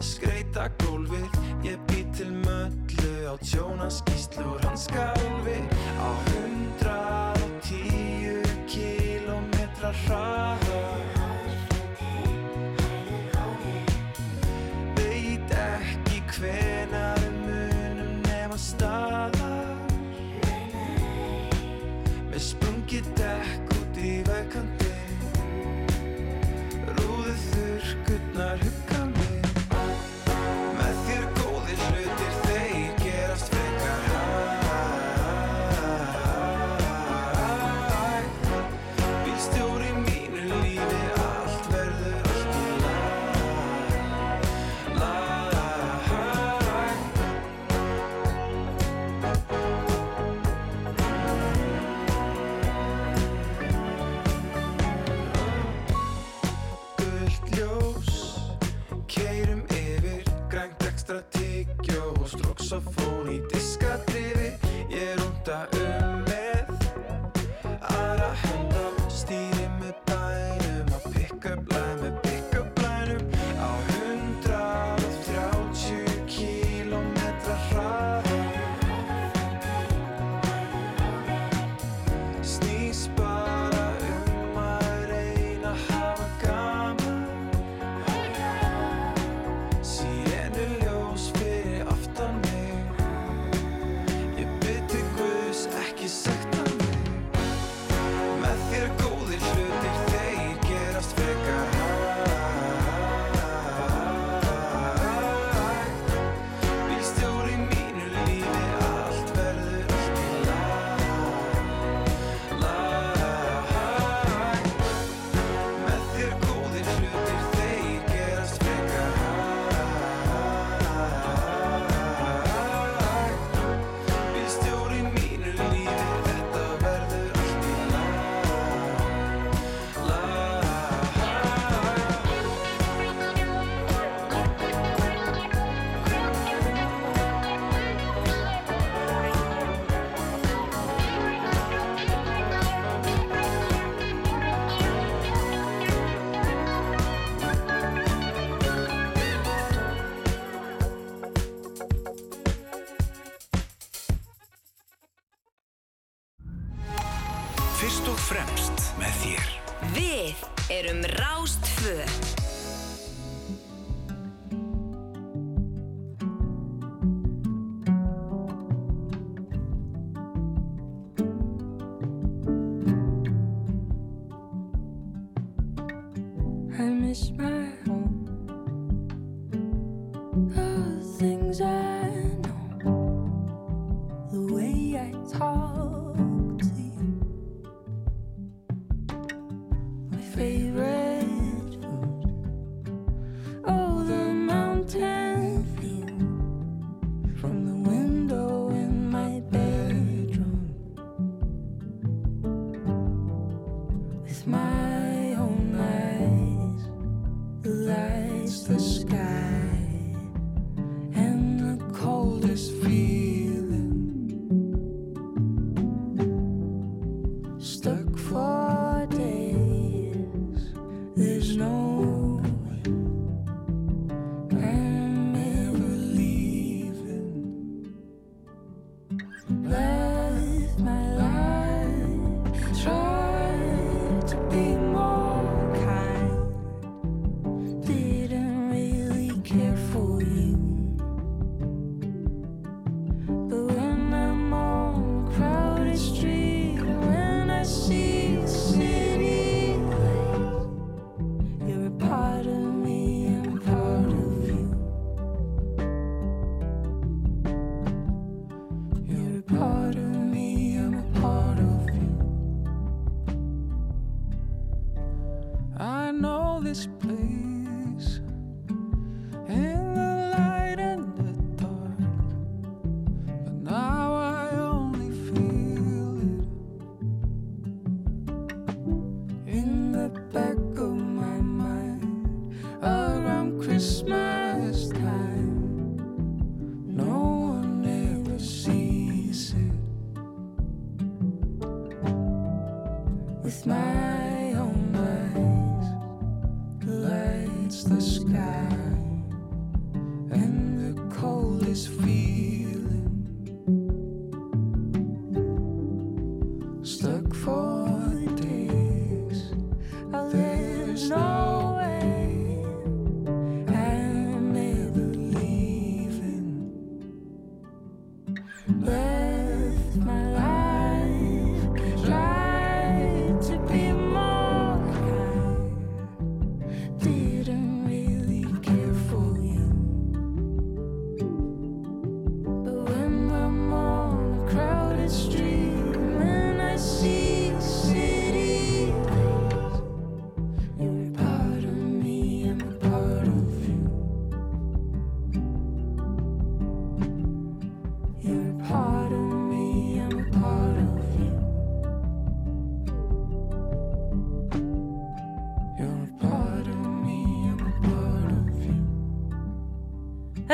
skreita gólfið, ég bý til möllu á tjónaskíslu og hanskálfi, á hundrað og tíu kílómetra hraða.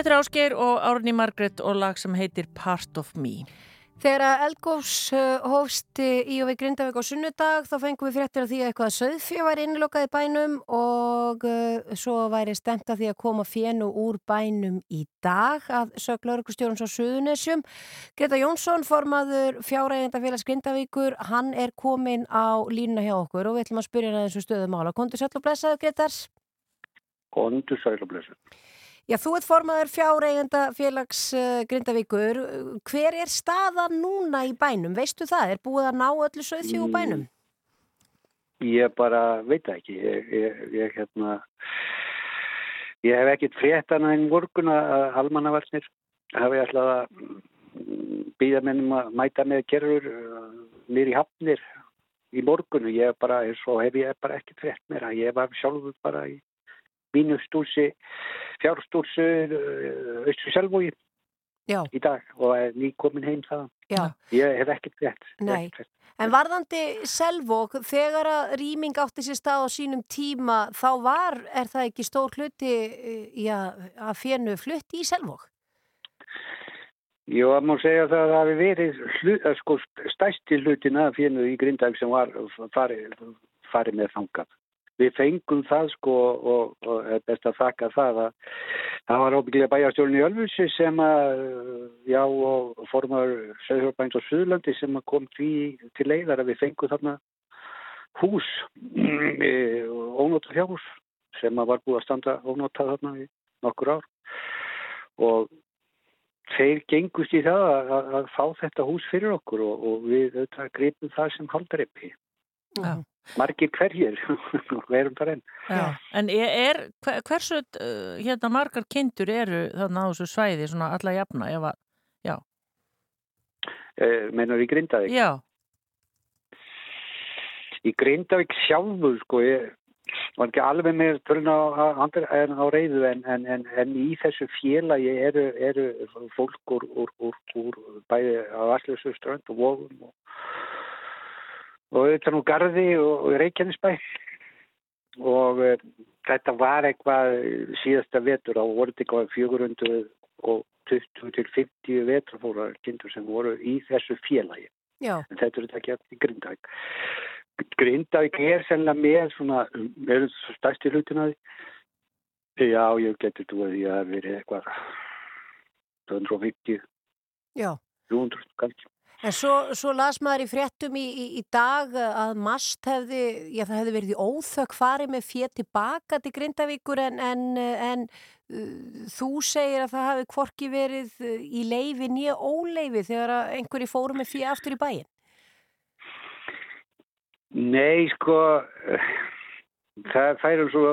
Þetta er Ásgeir og Árni Margret og lag sem heitir Part of Me. Þegar að Elgós uh, hófst uh, í og við Grindavík á sunnudag þá fengum við fréttir af því að eitthvað söðfjö væri innlokað í bænum og uh, svo væri stemt af því að koma fjennu úr bænum í dag að sög laurugustjórums á Suðunesjum. Greta Jónsson, formaður fjárægendafélags Grindavíkur, hann er komin á línuna hjá okkur og við ætlum að spyrja hann að þessu stöðum ála. Kondur sæll og blessaðu, Gretar? Kondur sæl og blessu. Já, þú ert formaður fjáreigenda félags uh, Grindavíkur. Hver er staðan núna í bænum? Veistu það? Er búið að ná öllu söðfjú bænum? Ég bara veit ekki. Ég, ég, ég, hérna, ég hef ekkit fréttana en morgun að almannavarnir hafi ætlað að býða mennum að mæta með gerur nýri hafnir í morgunu. Ég bara, svo hef ég bara ekkit frétt meira. Ég var sjálfur bara í mínu stúrsi, fjárstúrsu austur selvói Já. í dag og er nýkomin heim það. Já. Ég hef ekkert frétt. Nei. ekkert. En varðandi selvók, þegar að rýming átti sér stað á sínum tíma, þá var, er það ekki stór hluti eh, já, að fjennu flutt í selvók? Jú, það má segja það að það hafi verið hlu, eh, sko, stæsti hlutin að fjennu í Grindag sem var farið fari með þangað. Við fengum það sko og, og best að þakka það að það var óbygglega bæjarstjórn í Ölfusi sem að, já, og formar Söðhjórbæns og Suðlandi sem að kom því til leiðar að við fengum þarna hús, ónóta fjárhús sem að var búið að standa ónóta þarna í nokkur ár og þeir gengust í það að, að, að fá þetta hús fyrir okkur og, og við gripum það sem haldreipi. Já. Margir hverjir, verum það enn. Já. En er, er hver- hversu uh, hérna margar kindur eru þarna á þessu svæði svona alla jafna? Ef að, já. Eh, Menur í Grindavík? Já. Í Grindavík sjálfur, sko, ég var ekki alveg með tölun á, á, reyðu en, en, en, en í þessu félagi eru, eru fólk úr, úr, úr, úr bæði á Aslusu strönd og Vógum og, og auðvitað nú Garði og, og Reykjanesbæ. Og uh, þetta var eitthvað síðasta vetur á voru þetta eitthvað 400 og 20 til 50 vetrafórar kindur sem voru í þessu félagi. Já. en þetta er þetta ekki að Grindavík er sennilega með svona, er stærsti hlutin að því. Já, ég getur þú að því að verið eitthvað 250 Já. 300 kannski En svo, svo las maður í fréttum í, í, í dag að mast hefði, já það hefði verið í óþökk farið með fér tilbaka til Grindavíkur en, en, en uh, þú segir að það hafi hvorki verið uh, í leifi nýja óleifi þegar einhverji fóru með fér aftur í bæin. Nei, sko það færum svo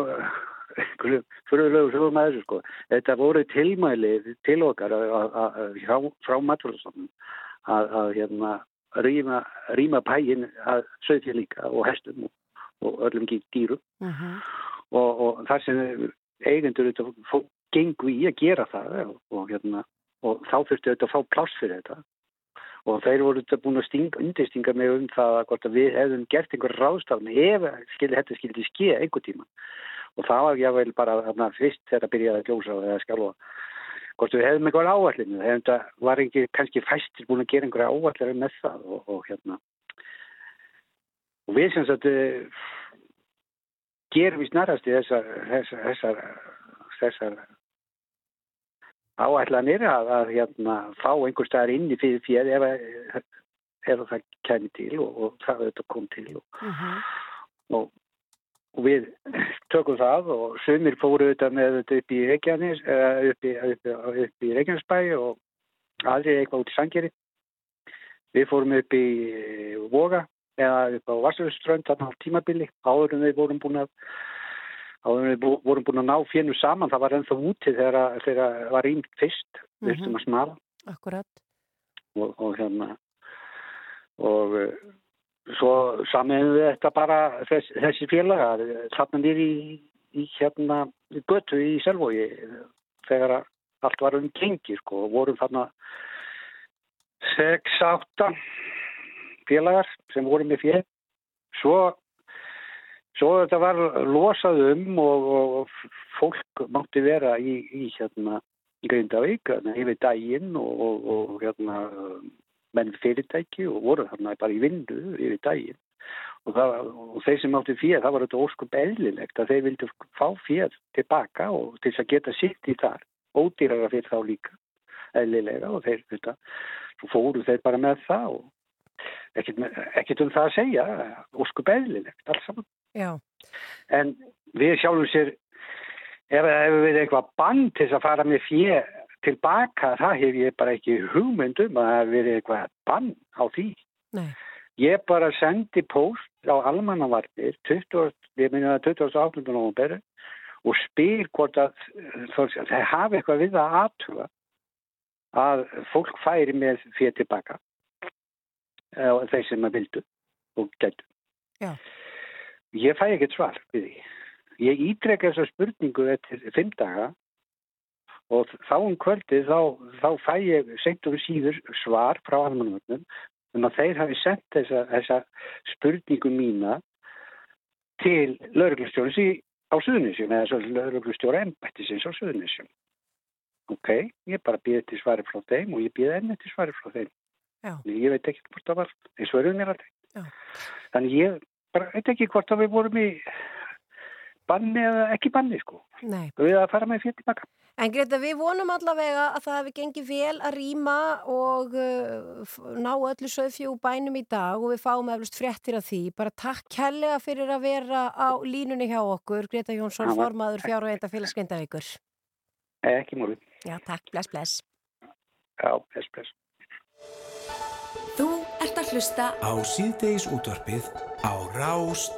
fyrirlegu sögum að þessu sko þetta voru tilmæli til okkar frá maturlustofnum að, að hérna rýma, rýma pægin að sögja líka og hestum og, og öllum gí- dýrum. Og, og þar sem eigendur þetta fólk gengu í að gera það og, og, hérna, og þá þurftu þetta að fá pláss fyrir þetta. Og þeir voru þetta búin að stinga, undirstinga mig um það að hvort að við hefðum gert einhver ráðstafni ef skildi, þetta skildi skeið einhver tíma. Og það var vel bara þarna fyrst þegar að byrjaði að glósa og eða skjálfa hvort við hefðum einhver áallinu þetta var ekki kannski fæstir búin að gera einhverja áallinu með það og, og hérna. Og við sem sagt eh, gerum við snarast í þessar þessar, þessar, þessar áætlanir að, að hérna, fá einhver staðar inn í fyrir fyrir ef, ef að það kæmi til og, og það þetta kom til og, og, og við tökum það og sumir fóru þetta með þetta upp í Reykjanes upp í, í- Reykjanesbæ og aðri eitthvað út í Sangeri við fórum upp í Voga eða upp á Vassarströnd þarna á tímabili áður en við vorum búin að áður en við vorum búin að ná fjennu saman. Það var ennþá úti þegar, að- þegar að var rýmt fyrst við þurftum að smala og, og hérna og svo saman við þetta bara þess, þessi félagar þarna nýri í, í hérna í götu í Selvogi þegar allt var um kengi sko og vorum þarna 6-8 félagar sem voru með fél svo svo þetta var losað um og, og, fólk mátti vera í, í hérna Grindavík, þarna yfir daginn og, og, og hérna, menn fyrirtæki og voru þarna bara í vindu yfir daginn. Og, það, og þeir sem áttu fér, það var þetta óskup eðlilegt að þeir vildu fá fér tilbaka og til þess að geta sitt í þar. Ódýrara fyrir þá líka eðlilega og þeir, þetta, fóru þeir bara með það og ekkert, um það að segja, óskup eðlilegt, alls saman. Já. En við sjálfum sér, ef það hefur verið eitthvað bann til þess að fara með fjö tilbaka, það hef ég bara ekki hugmynd um að það hefur verið eitthvað bann á því. Nei. Ég bara sendi post á almannavarnir 20, ég minna það 28. november og spyr hvort að það hafi eitthvað við að aðtuga að fólk færi með fyrir tilbaka eh, þeir sem að vildu og gætu. Já. Ég fæ ekkert svar við því. Ég ítreka þessa spurningu eftir fimm daga og þá um kvöldið þá, þá fæ ég seint um síður svar frá almannvögnum um að þeir hafi sendt þessa, þessa spurningu mína til lauruglustjóris í, á Suðunisjum eða lauruglustjóra embættisins á Suðunisjum. Ok, ég bara býði til svari frá þeim og ég býði enn til svari frá þeim. Já. Ég veit ekki hvort það var, þeir svöruðu mér aldrei. Já. Þannig ég bara veit ekki hvort að við vorum í banni eða ekki banni sko. Nei. Við að fara með fyrir tilbaka. En Greta, við vonum allavega að það hefði gengið vel að rýma og uh, ná öllu söðfjú bænum í dag og við fáum eflust fréttir af því. Bara takk kærlega fyrir að vera á línunni hjá okkur. Greta Jónsson, formaður fjár og enda félags Grindavíkur. Ekki múlið. Já, takk, bless, bless. Já, bless, bless. Þú ert að hlusta Á síðdeis útvarpið á Rás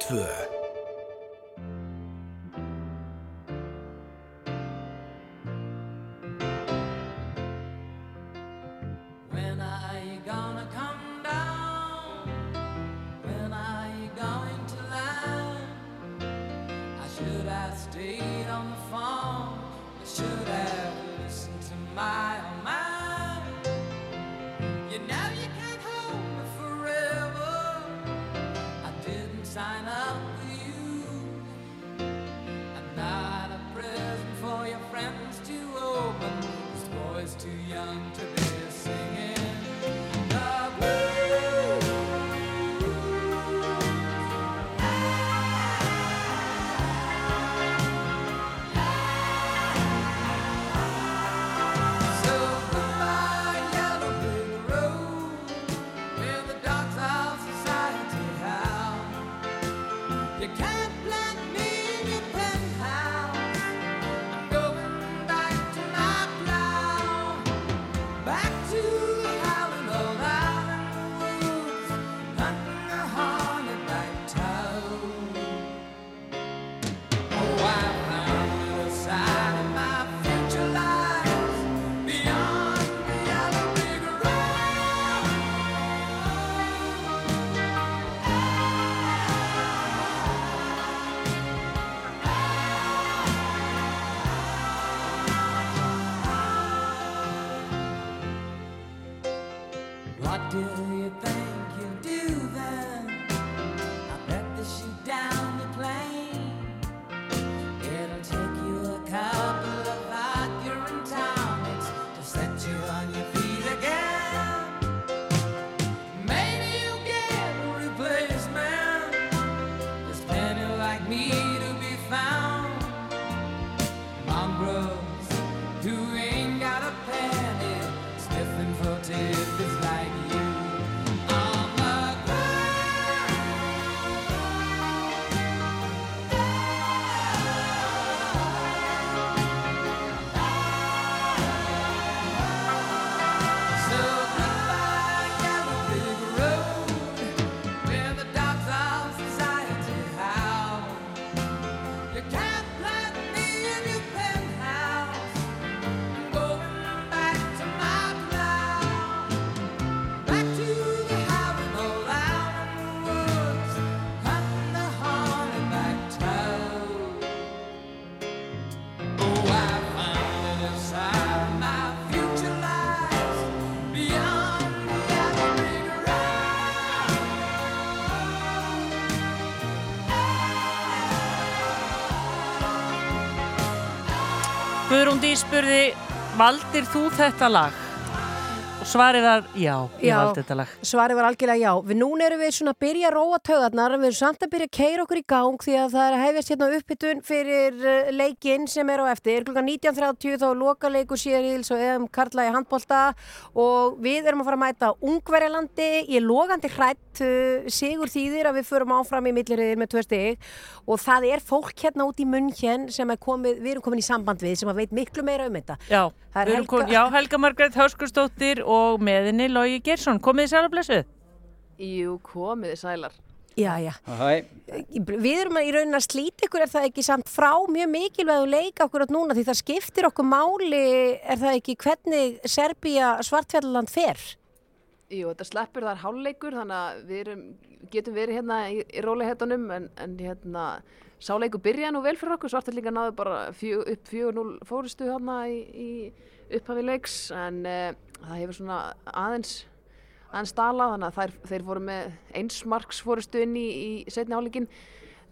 Dís spurði valdir þú þetta lag? Og svarið var já, ég Já. valdi þetta lag. Svarið var algjörlega já. Við núna erum við svona að byrja að róa taugarnar en við erum samt að byrja að keira okkur í gang því að það er að hefjast hérna uppbytun fyrir uh, leikinn sem er á eftir. Klukkan 19.30 þá er lokaleikur Sýrils og EM Karla í handbolta og við erum að fara að mæta Ungverjalandi. Ég er logandi hrætt uh, sigur þýðir að við förum áfram í milliriðir með tvö stig og það er fólk hérna út í munn hér sem er komið, við erum komin í samband við sem að veit miklu meira um þetta. Já, er Helga- kon- já Helga Margrét Höskustóttir og meðinni Lógi Gersson. Komið þið sæla blessuð? Jú, komiði sælar. Já, já. Við erum að í raunin að slíta ykkur er það ekki samt frá mjög mikilvægu leik okkur átt núna því það skiptir okkur máli er það ekki hvernig Serbía svartfjalland fer Jú, þetta sleppur þar hálfleikur þannig að við erum, getum verið hérna í, í róleihetunum en, en hérna sáleiku byrja nú vel fyrir okkur svartallingar náðu bara fjö, upp 4-0 fórustu hérna í, í upphafi leiks en uh, það hefur svona aðeins aðeins stala þannig að þær, þeir voru með einsmarks fórustu inn í, í setni hálfleikin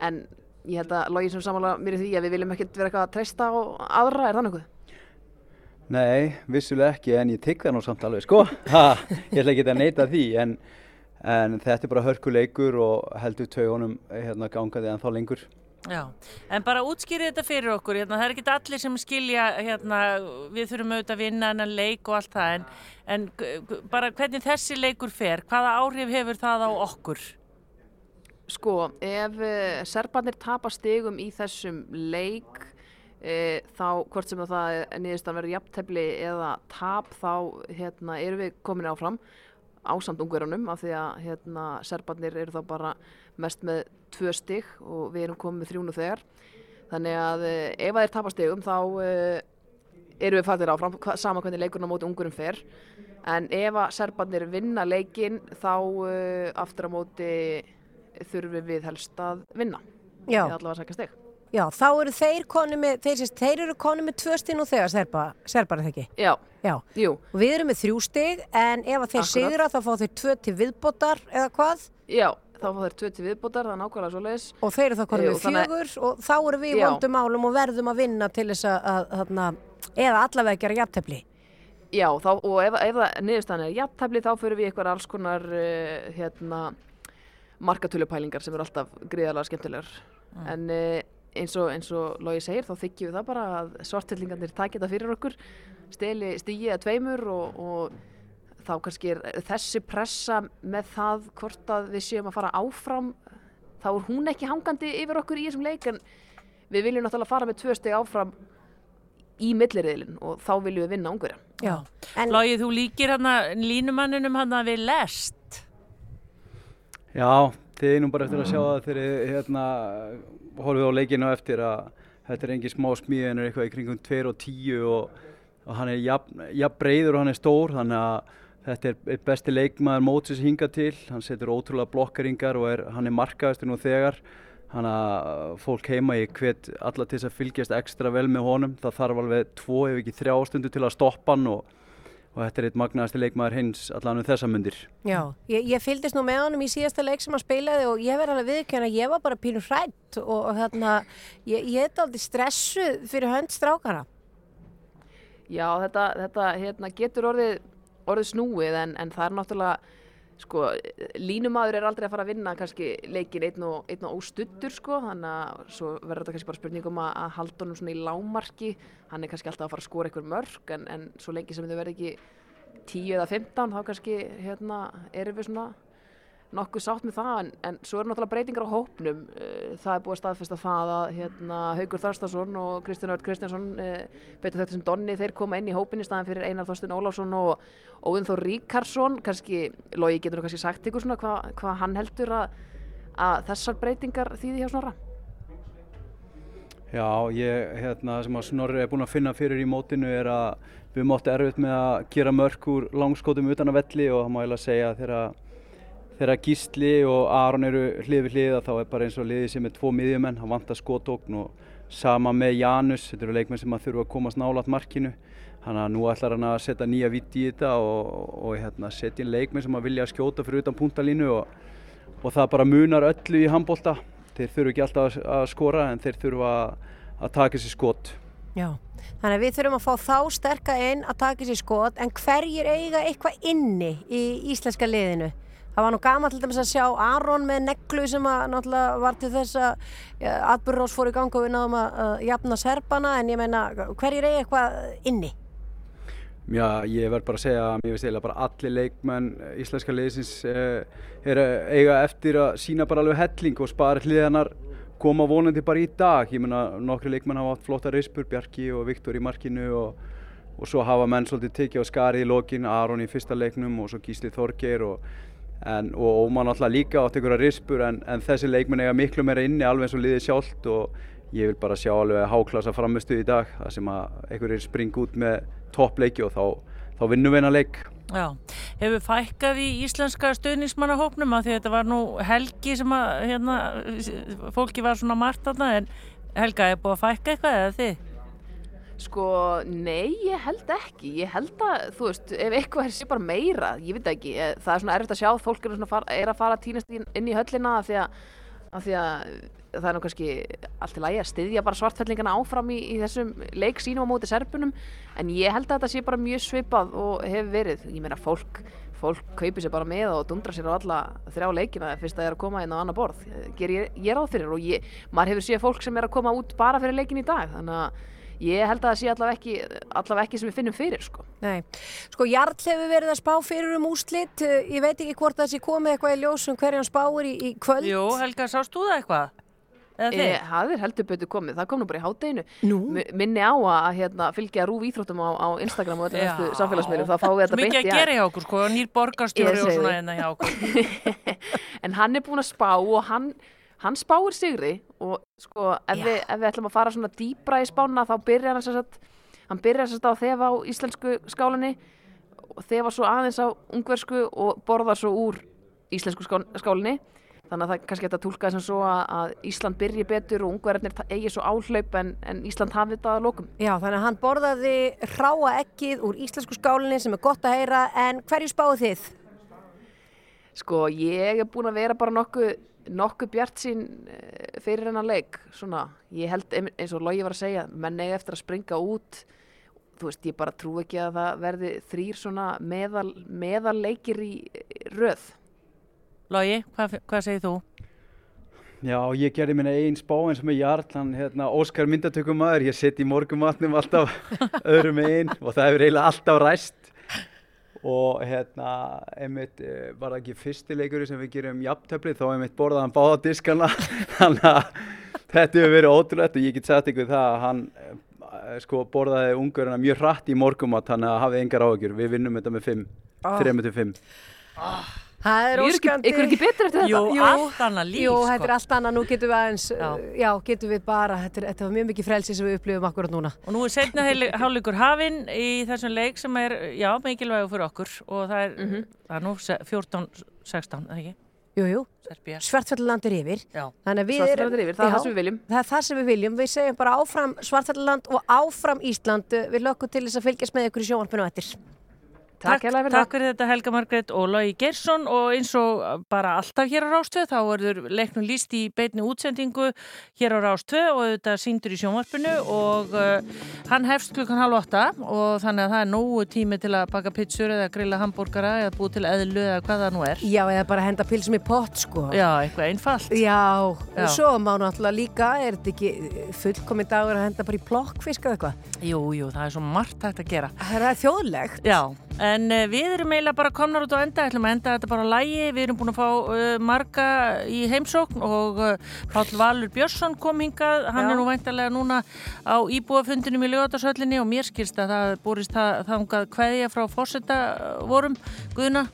en ég held að logið sem samanlega mér í því að við viljum ekkert vera eitthvað að treysta á aðra, er það nokkuð? Nei, vissulega ekki, en ég tek það nú samt alveg, sko. Ha, ég ætla ekki að neita því, en, en þetta er bara hörkuleikur og heldur taugunum hérna, gangaði en þá lengur. Já, en bara útskýrið þetta fyrir okkur, hérna, það er ekki allir sem skilja, hérna, við þurfum auðvitað að vinna hennan leik og allt það, en, en bara hvernig þessi leikur fer, hvaða áhrif hefur það á okkur? Sko, ef uh, serbarnir tapa stigum í þessum leik uh, þá hvort sem það er niðurstaðan verður jafntefli eða tap þá hérna, erum við komin áfram ásamt ungverunum af því að hérna, serbarnir eru þá bara mest með tvö stig og við erum komið með þrjúnu þegar. Þannig að uh, ef að þeir tapa stigum þá uh, erum við fættir áfram hva, sama hvernig leikurinn á móti ungurum fer. En ef að serbarnir vinna leikin þá uh, aftur á móti þurfum við helst að vinna. Já. eða allavega að sækja stig Já, þá eru þeir konu með, þeir, sést, þeir eru konu með tvö stig nú þegar serba, serbar er það ekki? Já. Já. Jú. Og við erum með þrjú stig en ef þeir Akkurat. sigra þá fá þeir tvö til viðbótar eða hvað? Já, þá fá þeir tvö til viðbótar, það er nákvæmlega svo leiðis Og þeir eru þá konu með fjögur og þá eru við í vondum málum og verðum að vinna til þess að, að, að eða allavega gera jafntefli. Já, þá, og ef, ef það niðurstaðan er jafntefli þá fyrir við eitthvað alls konar uh, hérna, markatölupælingar sem eru alltaf gríðarlega skemmtilegar Mm. en uh, eins og, og Lógi segir þá þykjum við það bara að svartillingarnir taki þetta fyrir okkur steli stígi að tveimur og, og þá kannski er þessi pressa með það hvort að við séum að fara áfram þá er hún ekki hangandi yfir okkur í þessum leik en við viljum náttúrulega fara með tvö steg áfram í milliriðilin og þá viljum við vinna ungverja. Já. En... Lógið, þú líkir hana línumanninum hana við lest. Já, þið nú bara eftir að sjá það þegar hérna, horfið á leikinu eftir að þetta er engin smá smíð en er eitthvað í kringum 2 og 10 og, og hann er jafn, jafn breyður og hann er stór þannig að þetta er besti leikmaður mótsins hinga til, hann setur ótrúlega blokkaringar og er, hann er markaðastur nú þegar. Hann að fólk heima í hvet alla til þess að fylgjast ekstra vel með honum. Það þarf alveg tvo ef ekki þrjá stundu til að stoppa hann og, og þetta er eitt magnaðasti leikmaður hins allan um þessa mundir Já, ég, ég fylgdist nú með honum í síðasta leik sem hann spilaði og ég verði alveg viðkjöna að ég var bara pínur hrætt og, og þarna, ég, ég er aldrei stressuð fyrir hönd strákara. Já, þetta, þetta hérna, getur orðið, orðið snúið en, en það er náttúrulega, sko, línumadur er aldrei að fara að vinna kannski leikin einn og, einn og óstuttur, sko, þannig að svo verður þetta kannski bara spurning um að, að halda honum svona í lámarki, hann er kannski alltaf að fara að skora einhver mörg en, en svo lengi sem þau verður ekki 10 eða 15 þá kannski, hérna, erum við svona nokkuð sátt með það en, en svo eru náttúrulega breytingar á hópnum. Eh, það er búið að staðfesta það að hérna, Haugur Þarstason og Kristján Örd Kristjánsson uh, betur þetta sem Donni þeir koma inn í hópin í staðan fyrir Einar Þorstein Ólafsson og Óðin Þór Ríkarsson. Kannski, Logi getur nú kannski sagt ykkur svona hvað hva hann heldur að, að þessar breytingar þýði hjá Snorra? Já, ég, hérna, sem að Snorri er búinn að finna fyrir í mótinu er að við mátti erfitt með að gera mörk úr langskótum utan að velli og það má að þegar Gísli og Aron eru hlið við hlið þá er bara eins og liðið sem er tvo miðjumenn, hann vantar skotókn og sama með Janus, þetta eru leikmenn sem að þurfa að komast nálat markinu. Þannig að nú ætlar hann að setja nýja vitt í þetta og, og hérna, setja inn leikmenn sem að vilja skjóta fyrir utan punktalínu og, og það bara munar öllu í handbólta þeir þurfa ekki alltaf að- að skora en þeir þurfa að, að taka sér skot. Já, þannig að við þurfum að fá þá sterka inn að taka sér skot en hverjir eiga eitthvað inni í íslenska liðinu? Það var nú gaman til dæmis að sjá Aron með neglu sem að náttúrulega var til þess að ja, atbyrðrós fór í gang og við náðum að uh, jafna serpana en ég meina hverjir eiga eitthvað inni? Já, ég verð bara að segja að mér finnst eiginlega bara allir leikmenn íslenska liðsins eh, er eiga eftir að sína bara alveg helling og spara hliðanar koma vonandi bara í dag. Ég meina nokkri leikmenn hafa átt flotta rispur, Bjarki og Viktor í markinu og, og svo hafa menn svolítið tekið á skarið í lokin, Aron í fyrsta leiknum og svo Gísli Þorgeir og, en, og Óman alltaf líka átt einhverja rispur en, en þessi leikmenn eiga miklu meira inni alveg eins og liðið sjálft og ég vil bara sjá alveg háklasa framistu í dag þar sem að einhverjir springa út með toppleiki og þá, þá vinnum við hennar leik. Já, hefur fækkað í íslenska stöðnismannahópnum að því að þetta var nú helgi sem að hérna, fólki var svona margt þarna en Helga, er búið að fækka eitthvað eða þið? Sko, nei, ég held ekki. Ég held að, þú veist, ef eitthvað er sér bara meira, ég veit ekki, eh, það er svona erfitt að sjá, fólk er, fara, er að fara að týnast inn, í höllina af því að, af því að það er nú kannski allt í lagi að styðja bara svartfellingana áfram í, í þessum leik sínum á móti serpunum, en ég held að þetta sé bara mjög svipað og hefur verið. Ég meina, fólk, fólk kaupir sér bara með og dundra sér á alla þrjá leikina fyrst að það er að koma inn á annar borð. Ger ég, ég ráð fyrir og ég, maður hefur séð fólk sem er að koma út bara fyrir leikin í dag, þannig að ég held að það sé allavega ekki, allavega ekki sem við finnum fyrir sko. Nei, sko Jarl hefur verið að spá fyrir um úslit, ég veit ekki hvort það sé komið eitthvað í ljós um hverjan spáir í, í kvöld. Jú, Helga, sást þú það eitthvað? E, það er heldur betur komið, það kom nú bara í hátteginu minni á að hérna, fylgja rúf íþróttum á, á Instagram og Já. öllu samfélagsmiðlum þá fáum við þetta Mikið að gera hjá okkur, sko, nýr borgarstjóri og svona hérna hjá okkur. en hann er búin að spá og hann, hann spáir sigri og sko ef við, ef við ætlum að fara svona dýbra í spána þá byrjar hann sérst hann byrjar sérst á þefa á íslensku skálinni og þefa svo aðeins á ungversku og borðar svo úr íslensku skál, skálinni þannig að það kannski hægt að tólka þessum svo að, Ísland byrji betur og ungverðarnir eigi svo áhlaup en, en Ísland hafi þetta að lokum. Já, þannig að hann borðaði hráa ekkið úr íslensku skálinni sem er gott að heyra, en hverju spáðu þið? Sko, ég er búin að vera bara nokkuð nokkuð bjart sín fyrir hennar leik svona, ég held ein- eins og Logi var að segja, menn eigi eftir að springa út. Þú veist, ég bara trú ekki að það verði þrýr svona meðal, meðal leikir í röð. Logi, hvað, hvað segir þú? Já, ég gerði minna einn spá eins og með Jarl, hann hérna, Óskar myndatökum maður, ég sitt í morgumatnum alltaf öðrum einn og það hefur eiginlega alltaf ræst og hérna einmitt eh, var það ekki fyrstileikur sem við gerum jafntöflið þá einmitt borðaði hann báða diskana. Þannig að þetta hefur verið ótrúlegt og ég get sagt ykkur það að hann eh, sko borðaði ungurina mjög hratt í morgumat þannig að hafið engar áhugjur við vinnum þetta með 5, 3-5 ah. Það er er óskandi. ykkur ekki betur eftir þetta? Jú, allt annað líf, Jú, sko. þetta er allt annað, nú getum við aðeins, já, já getum við bara, þetta, er, þetta var mjög mikið frelsi sem við upplifum akkurat núna. Og nú er setna hálfleikur hafinn í þessum leik sem er, já, mikilvægur fyrir okkur og það er, Mhm. það er nú se- 14-16, eða ekki? Jú, jú, Serbía. Svartfjallaland er yfir. Já. Þannig að við Svartfjallaland er yfir, það er það sem við viljum. Það er það sem við viljum, við segjum bara áfram Svartfjallaland og áfram Ísland, við lökum til þess að fylgjast með ykkur í sjónvarpinu eftir. Takk fyrir Takk fyrir þetta Helga Margrét og Logi Geirsson og eins og bara alltaf hér á Rástöð þá verður leiknum líst í beitni útsendingu hér á Rástöð og þetta síndur í sjónvarpinu og uh, hann hefst klukkan halv åtta og þannig að það er nógu tími til að baka pizzur eða grilla hambúrgara eða búið til eðlu eða hvað það nú er. Já, eða bara henda pilsum í pott, sko. Já, eitthvað einfalt. Já, Já. og svo má náttúrulega líka, er þetta ekki fullkomin dagur að henda bara í plokkfisk eða eitthvað? Jú, jú, það er svo margt hægt að gera. Það er þjóðlegt. Já, en uh, við erum eiginlega bara komnar út á enda, ætlum að enda þetta bara á lægi, við erum búin að fá uh, marga í heimsókn og uh, Páll Valur Björnsson kom hingað, hann Já. er nú væntalega núna á íbúafundinum í lögatarsöllinni og mér skilst að það borist það, þangað kveðja frá fósetta vorum, Guðna.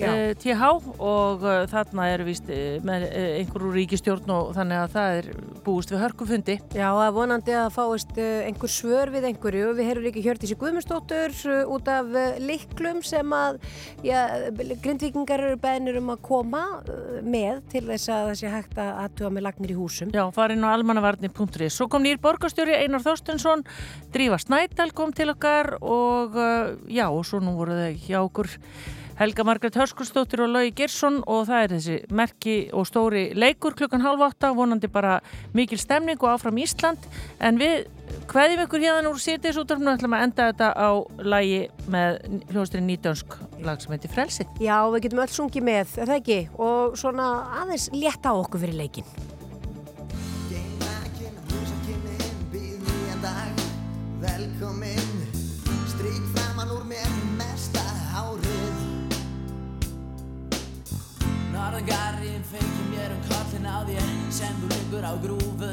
Uh, TH og uh, þarna er vist uh, með einhverju ríkistjórn og þannig að það er búist við hörkufundi. Já, er vonandi að fáist einhver svör við einhverju. Við heyrum líka Hjördísi Guðmundsdóttur út af liklum sem að já, grindvíkingar eru beðnir um að koma með til þess að það sé hægt að aðtuga með lagnir í húsum. Já, farin á almannavarnir.is. Svo kom nýr borgarstjóri Einar Þorstensson, Drífa Snædal kom til okkar og já, og svo nú voru þau hjá okkur Helga Margrét Hörskursdóttir og Laugi Gersson og það er þessi merki og stóri leikur klukkan halv átta, vonandi bara mikil stemning og áfram Ísland en við hveðjum ykkur hérna úr sýrdis útdarfnu ætlum að enda þetta á lagi með hljóðsturinn nýtönsk lag sem heitir Frelsið. Já, við getum öll sungið með, er það ekki? Og svona aðeins létta á okkur fyrir leikin. Velkomin Norðangarinn feikir mér um kollin á þér sem þú liggur á grúfu.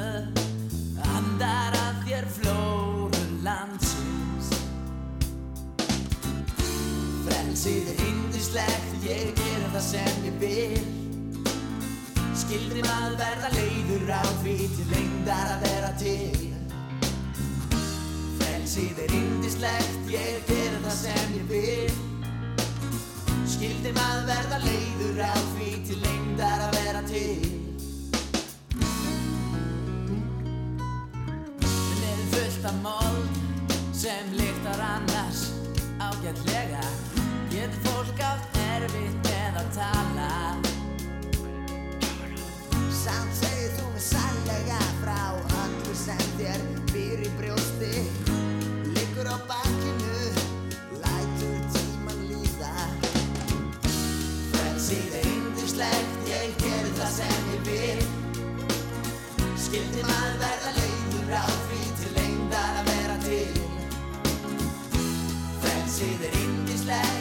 Andar að þér flóru landsins. Frelsið er indislegt Ég gerir það sem ég vil. Skildri maður verða leiður á því til lengdar að vera til. Frelsið er indislegt Ég gerir það sem ég vil Skildi maður verða leiður á því til lengdar að vera til? Minn er fullt af mold sem lyktar annars ágætlega. Getur fólk átt erfitt með að tala? Samt segir þú mig sannlega frá öllu sem þér Skildi maður verða leiður á því til lengdar að vera til? Frelsið er yndislegt